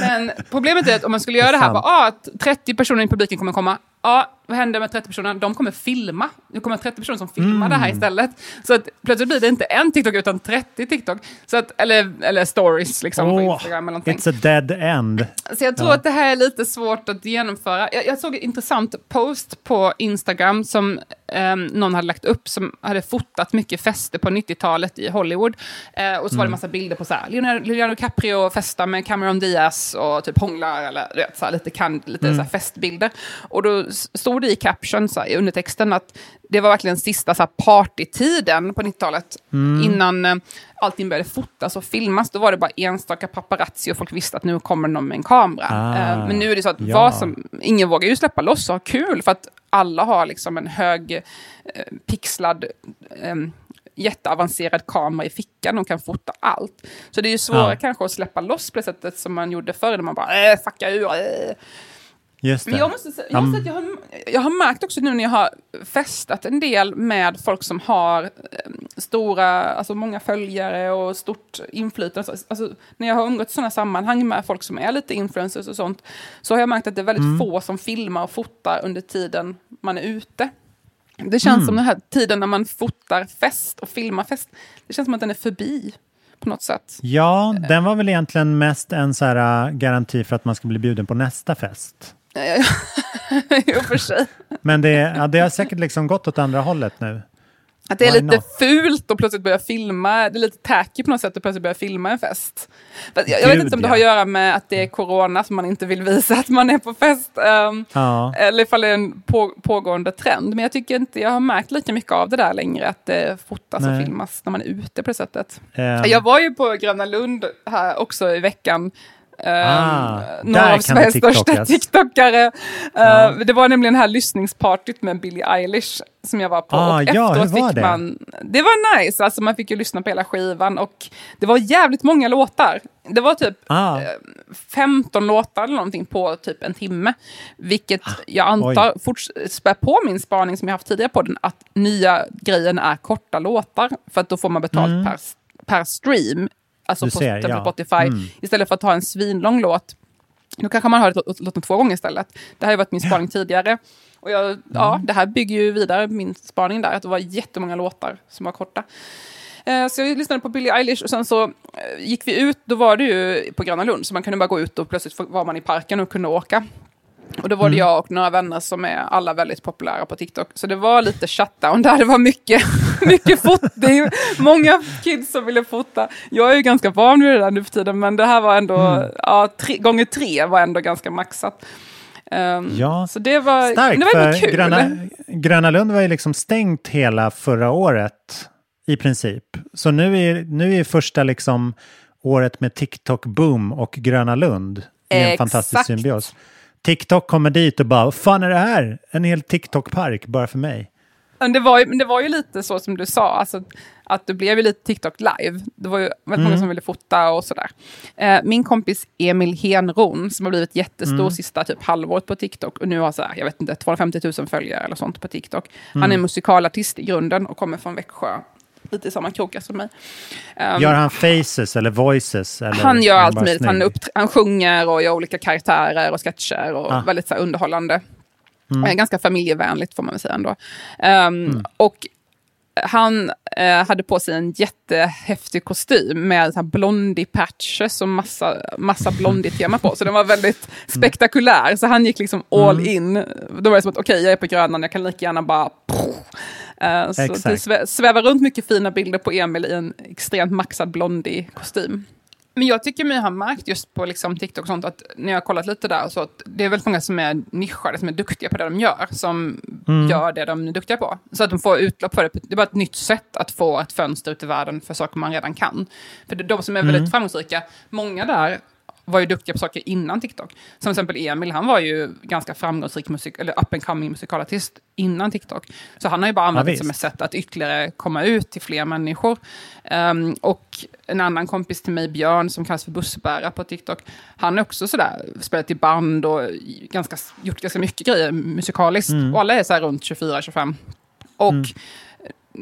Men problemet är att om man skulle göra det här, bara, ah, att 30 personer i publiken kommer komma, ja, vad händer med 30 personer? De kommer filma. Det kommer 30 personer som filmar det här Mm. istället. Så att plötsligt blir det inte en TikTok utan 30 TikTok. Så att, eller, eller stories liksom på Åh, Instagram eller någonting. it's a dead end. Så jag tror Ja. att det här är lite svårt att genomföra. Jag, jag såg en intressant post på Instagram som ehm, någon hade lagt upp som hade fotat mycket fester på 90-talet i Hollywood. Eh, och så var det Mm. massa bilder på så här, Leonardo, Leonardo DiCaprio festar med Cameron Diaz och typ hånglar eller vet, så här, lite, kan, lite Mm. så här festbilder. Och då s- stod det i caption, så här, i undertexten, att det var verkligen sista så här, partytiden på 90-talet. Mm. Innan eh, allting började fotas och filmas, då var det bara enstaka paparazzi och folk visste att nu kommer någon med en kamera. Ah, Eh, men nu är det så att ja. vad som, ingen vågar ju släppa loss och ha kul för att alla har liksom en hög eh, pixlad eh, jätteavancerad kamera i fickan och kan fota allt. Så det är ju svårare Ja. kanske att släppa loss på det sättet som man gjorde förr, när man bara äh, fucka ur. Äh. Just det. Men jag måste säga, jag, Ja, måste att jag, har, jag har märkt också nu när jag har festat en del med folk som har eh, stora, alltså många följare och stort inflytande. Alltså, Alltså, när jag har umgåtts i sådana sammanhang med folk som är lite influencers och sånt, så har jag märkt att det är väldigt Mm. få som filmar och fotar under tiden man är ute. Det känns Mm. som den här tiden när man fotar fest och filmar fest, det känns som att den är förbi på något sätt. Ja, den var väl egentligen mest en så här, äh, garanti för att man ska bli bjuden på nästa fest. jo, för sig. Men det, ja, det har säkert liksom gått åt andra hållet nu. Att det är Why lite not? fult att plötsligt börja filma, det är lite tacky på något sätt att plötsligt börja filma en fest. Jag, jag vet inte om det ja. har att göra med att det är corona som man inte vill visa att man är på fest. ehm, Ja. Eller ifall det är en på, pågående trend. Men jag tycker inte jag har märkt lika mycket av det där längre, att det fotas Nej. och filmas när man är ute på det sättet. Ehm. Jag var ju på Gröna Lund här också i veckan. Um, Ah, några där av Sveriges största. TikTokare. Uh, Ja. Det var nämligen det här lyssningspartyt med Billie Eilish som jag var på. Ah, och ja, efteråt fick det? man... Det var nice, alltså man fick ju lyssna på hela skivan och det var jävligt många låtar. Det var typ Ah. eh, 15 låtar eller någonting på typ en timme. Vilket jag antar spär på min spaning som jag haft tidigare på den, att nya grejen är korta låtar. För att då får man betalt Mm. per, per stream. Alltså Du på, ser, ja. Spotify. Mm. Istället för att ha en svinlång låt. Då kanske man hör låt- låten två gånger istället. Det här har ju varit min spaning tidigare. Och jag, Mm. ja, det här bygger ju vidare min spaning där, att det var jättemånga låtar som var korta. Eh, Så jag lyssnade på Billie Eilish och sen så eh, gick vi ut, då var det ju på Gröna Lund, så man kunde bara gå ut och plötsligt var man i parken och kunde åka. Och då var det Mm. jag och några vänner som är alla väldigt populära på TikTok. Så det var lite shutdown där, det var mycket, mycket fotning, många kids som ville fota. Jag är ju ganska van vid det där nu för tiden, men det här var ändå, Mm. ja, tre, gånger tre var ändå ganska maxat. Ehm, Ja. Så det var, Starkt, det var för kul. Gröna, Gröna Lund var ju liksom stängt hela förra året i princip. Så nu är, nu är första liksom året med TikTok-boom och Gröna Lund i en Exakt. fantastisk symbios. TikTok kommer dit och bara, vad fan är det här? En hel TikTok-park bara för mig. Men det, var ju, men det var ju lite så som du sa, alltså, att det blev ju lite TikTok live. Det var ju väldigt många Mm. som ville fota och sådär. Eh, min kompis Emil Henron, som har blivit jättestor Mm. sista typ halvåret på TikTok, och nu har så här, jag vet inte, 250 000 följare eller sånt på TikTok. Han Mm. är musikalartist i grunden och kommer från Växjö. Lite i samma krokar som mig. Ehm, Gör han faces eller voices? Eller han gör allt möjligt. Han, han sjunger och gör olika karaktärer och sketcher och Ah. väldigt så här, underhållande. Mm. Eh, Ganska familjevänligt får man väl säga ändå. Ehm, Mm. Och han eh, hade på sig en jättehäftig kostym med så här blondie patches och massa, massa blondie-tema på. Så den var väldigt spektakulär. Så han gick liksom all Mm. in. Då var det som att okej, jag är på Grönan, jag kan lika gärna bara... Eh, så Exakt. det svä- svävar runt mycket fina bilder på Emil i en extremt maxad blondie-kostym. Men jag tycker mig ha märkt just på liksom TikTok och sånt att när jag har kollat lite där så att det är väldigt många som är nischade, som är duktiga på det de gör, som Mm. gör det de är duktiga på. Så att de får utlopp för det. Det är bara ett nytt sätt att få ett fönster ut i världen för saker man redan kan. För de som är väldigt Mm. framgångsrika, många där var ju duktiga på saker innan TikTok. Som exempel Emil, han var ju ganska framgångsrik musik, eller up and coming musikalartist innan TikTok. Så han har ju bara använt Ja, det som ett sätt att ytterligare komma ut till fler människor. Ehm, och en annan kompis till mig, Björn, som kallas för bussbärare på TikTok, han är också sådär, spelat i band och ganska, gjort ganska mycket grejer musikaliskt. Mm. Och alla är så här runt 24-25. Och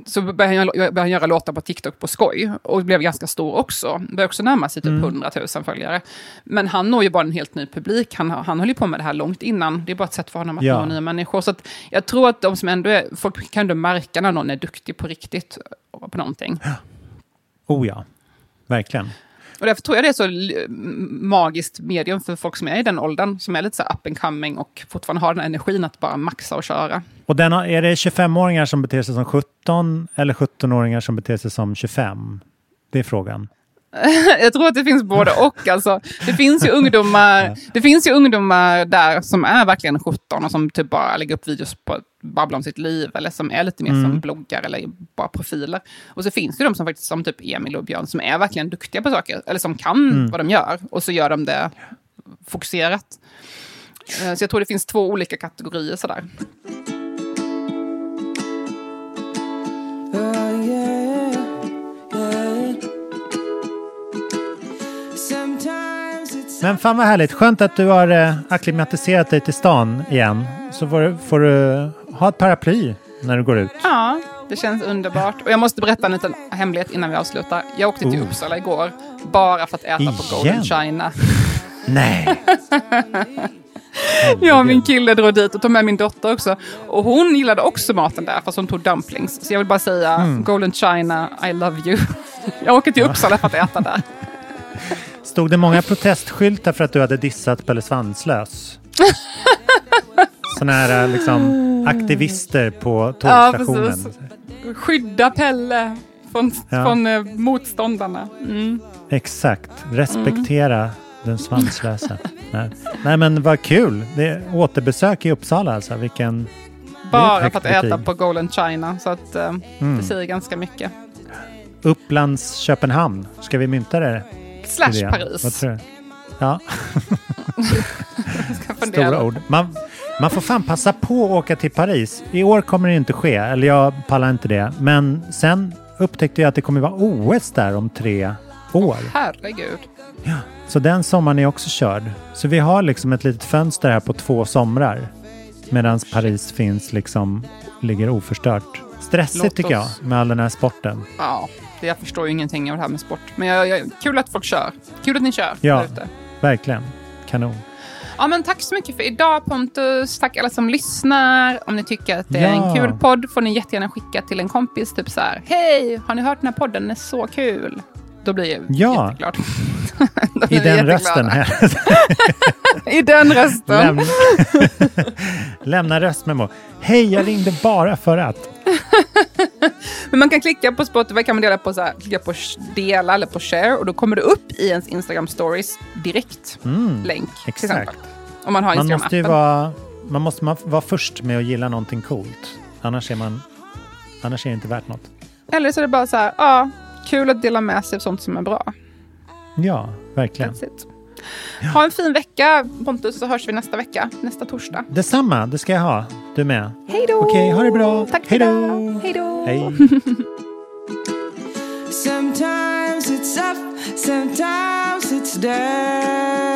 så började han, började han göra låtar på TikTok på skoj och blev ganska stor också. Började också närma sig typ Mm. 100 000 följare. Men han når ju bara en helt ny publik. Han, han höll ju på med det här långt innan. Det är bara ett sätt för honom att Ja. nå nya människor. Så att jag tror att de som ändå är, folk kan ändå märka när någon är duktig på riktigt på någonting. Oh ja, verkligen. Och därför tror jag det är så magiskt medium för folk som är i den åldern, som är lite så up and coming och fortfarande har den energin att bara maxa och köra. Och den, är det 25-åringar som beter sig som 17 eller 17-åringar som beter sig som 25? Det är frågan. jag tror att det finns både och. Alltså, det, finns ju ungdomar, det finns ju ungdomar där som är verkligen 17 och som typ bara lägger upp videos på babbla om sitt liv eller som är lite mer Mm. som bloggar eller bara profiler. Och så finns det de som faktiskt som typ Emil och Björn som är verkligen duktiga på saker eller som kan Mm. vad de gör och så gör de det fokuserat. Eh, Så jag tror det finns två olika kategorier sådär. Uh, yeah, yeah. Sometimes it's Men fan vad härligt. Skönt att du har eh, akklimatiserat dig till stan igen. Så får, får du ha ett paraply när du går ut. Ja, det känns underbart. Och jag måste berätta en liten hemlighet innan vi avslutar. Jag åkte till Oh. Uppsala igår bara för att äta på Golden Igen? China. Nej. Jag och min kille drog dit och tog med min dotter också. Och hon gillade också maten där, fast hon tog dumplings. Så jag vill bara säga, Mm. Golden China, I love you. Jag åker till Uppsala för att äta där. Stod det många protestskyltar för att du hade dissat Pelle Svanslös? Sådana här eh, liksom, aktivister på Ja, tågstationen. precis. Skydda Pelle från, Ja. från eh, motståndarna. Mm. Exakt. Respektera den svanslösa. Nej. Nej men vad kul. Det är återbesök i Uppsala alltså. Vilken... Bara för att äta betyg. på Golden China. Så att, eh, Mm. det säger ganska mycket. Upplands Köpenhamn. Ska vi mynta det? Slash? Paris. Ja, stora ord. Man, man får fan passa på att åka till Paris. I år kommer det inte ske, eller jag pallar inte det. Men sen upptäckte jag att det kommer vara OS där om tre år. Herregud. Så den sommaren är också körd. Så vi har liksom ett litet fönster här på två somrar. Medan Paris finns liksom, ligger oförstört. Stressigt tycker jag med all den här sporten. Ja, jag förstår ju ingenting av det här med sport. Men jag, jag, kul att folk kör. Kul att ni kör Ja. där ute. Verkligen. Kanon. Ja, men tack så mycket för idag Pontus. Tack alla som lyssnar. Om ni tycker att det är Ja. en kul podd får ni jättegärna skicka till en kompis. Typ så här. Hej, har ni hört den här podden? Den är så kul. Då blir jag Ja. jätteglad. I den rösten här. I den rösten. Lämna, lämna röstmemo. Hej, jag ringde bara för att. Men man kan klicka på Spotify, kan man dela på, så här, klicka på dela eller på share och då kommer det upp i ens Instagram stories direkt. Mm, Länk. till exakt. exempel. Om man har Man måste ju Instagram-appen. vara, man måste vara först med att gilla någonting coolt. Annars är, man, annars är det inte värt något. Eller så är det bara så här, ja, kul att dela med sig av sånt som är bra. Ja, verkligen. That's it. Ha en fin vecka Pontus, så hörs vi nästa vecka, nästa torsdag. Detsamma, det ska jag ha. Du med. Hej då! Okej, ha det bra. Tack för Hej då! idag. Hej då! Hej. Sometimes it's up, sometimes it's down.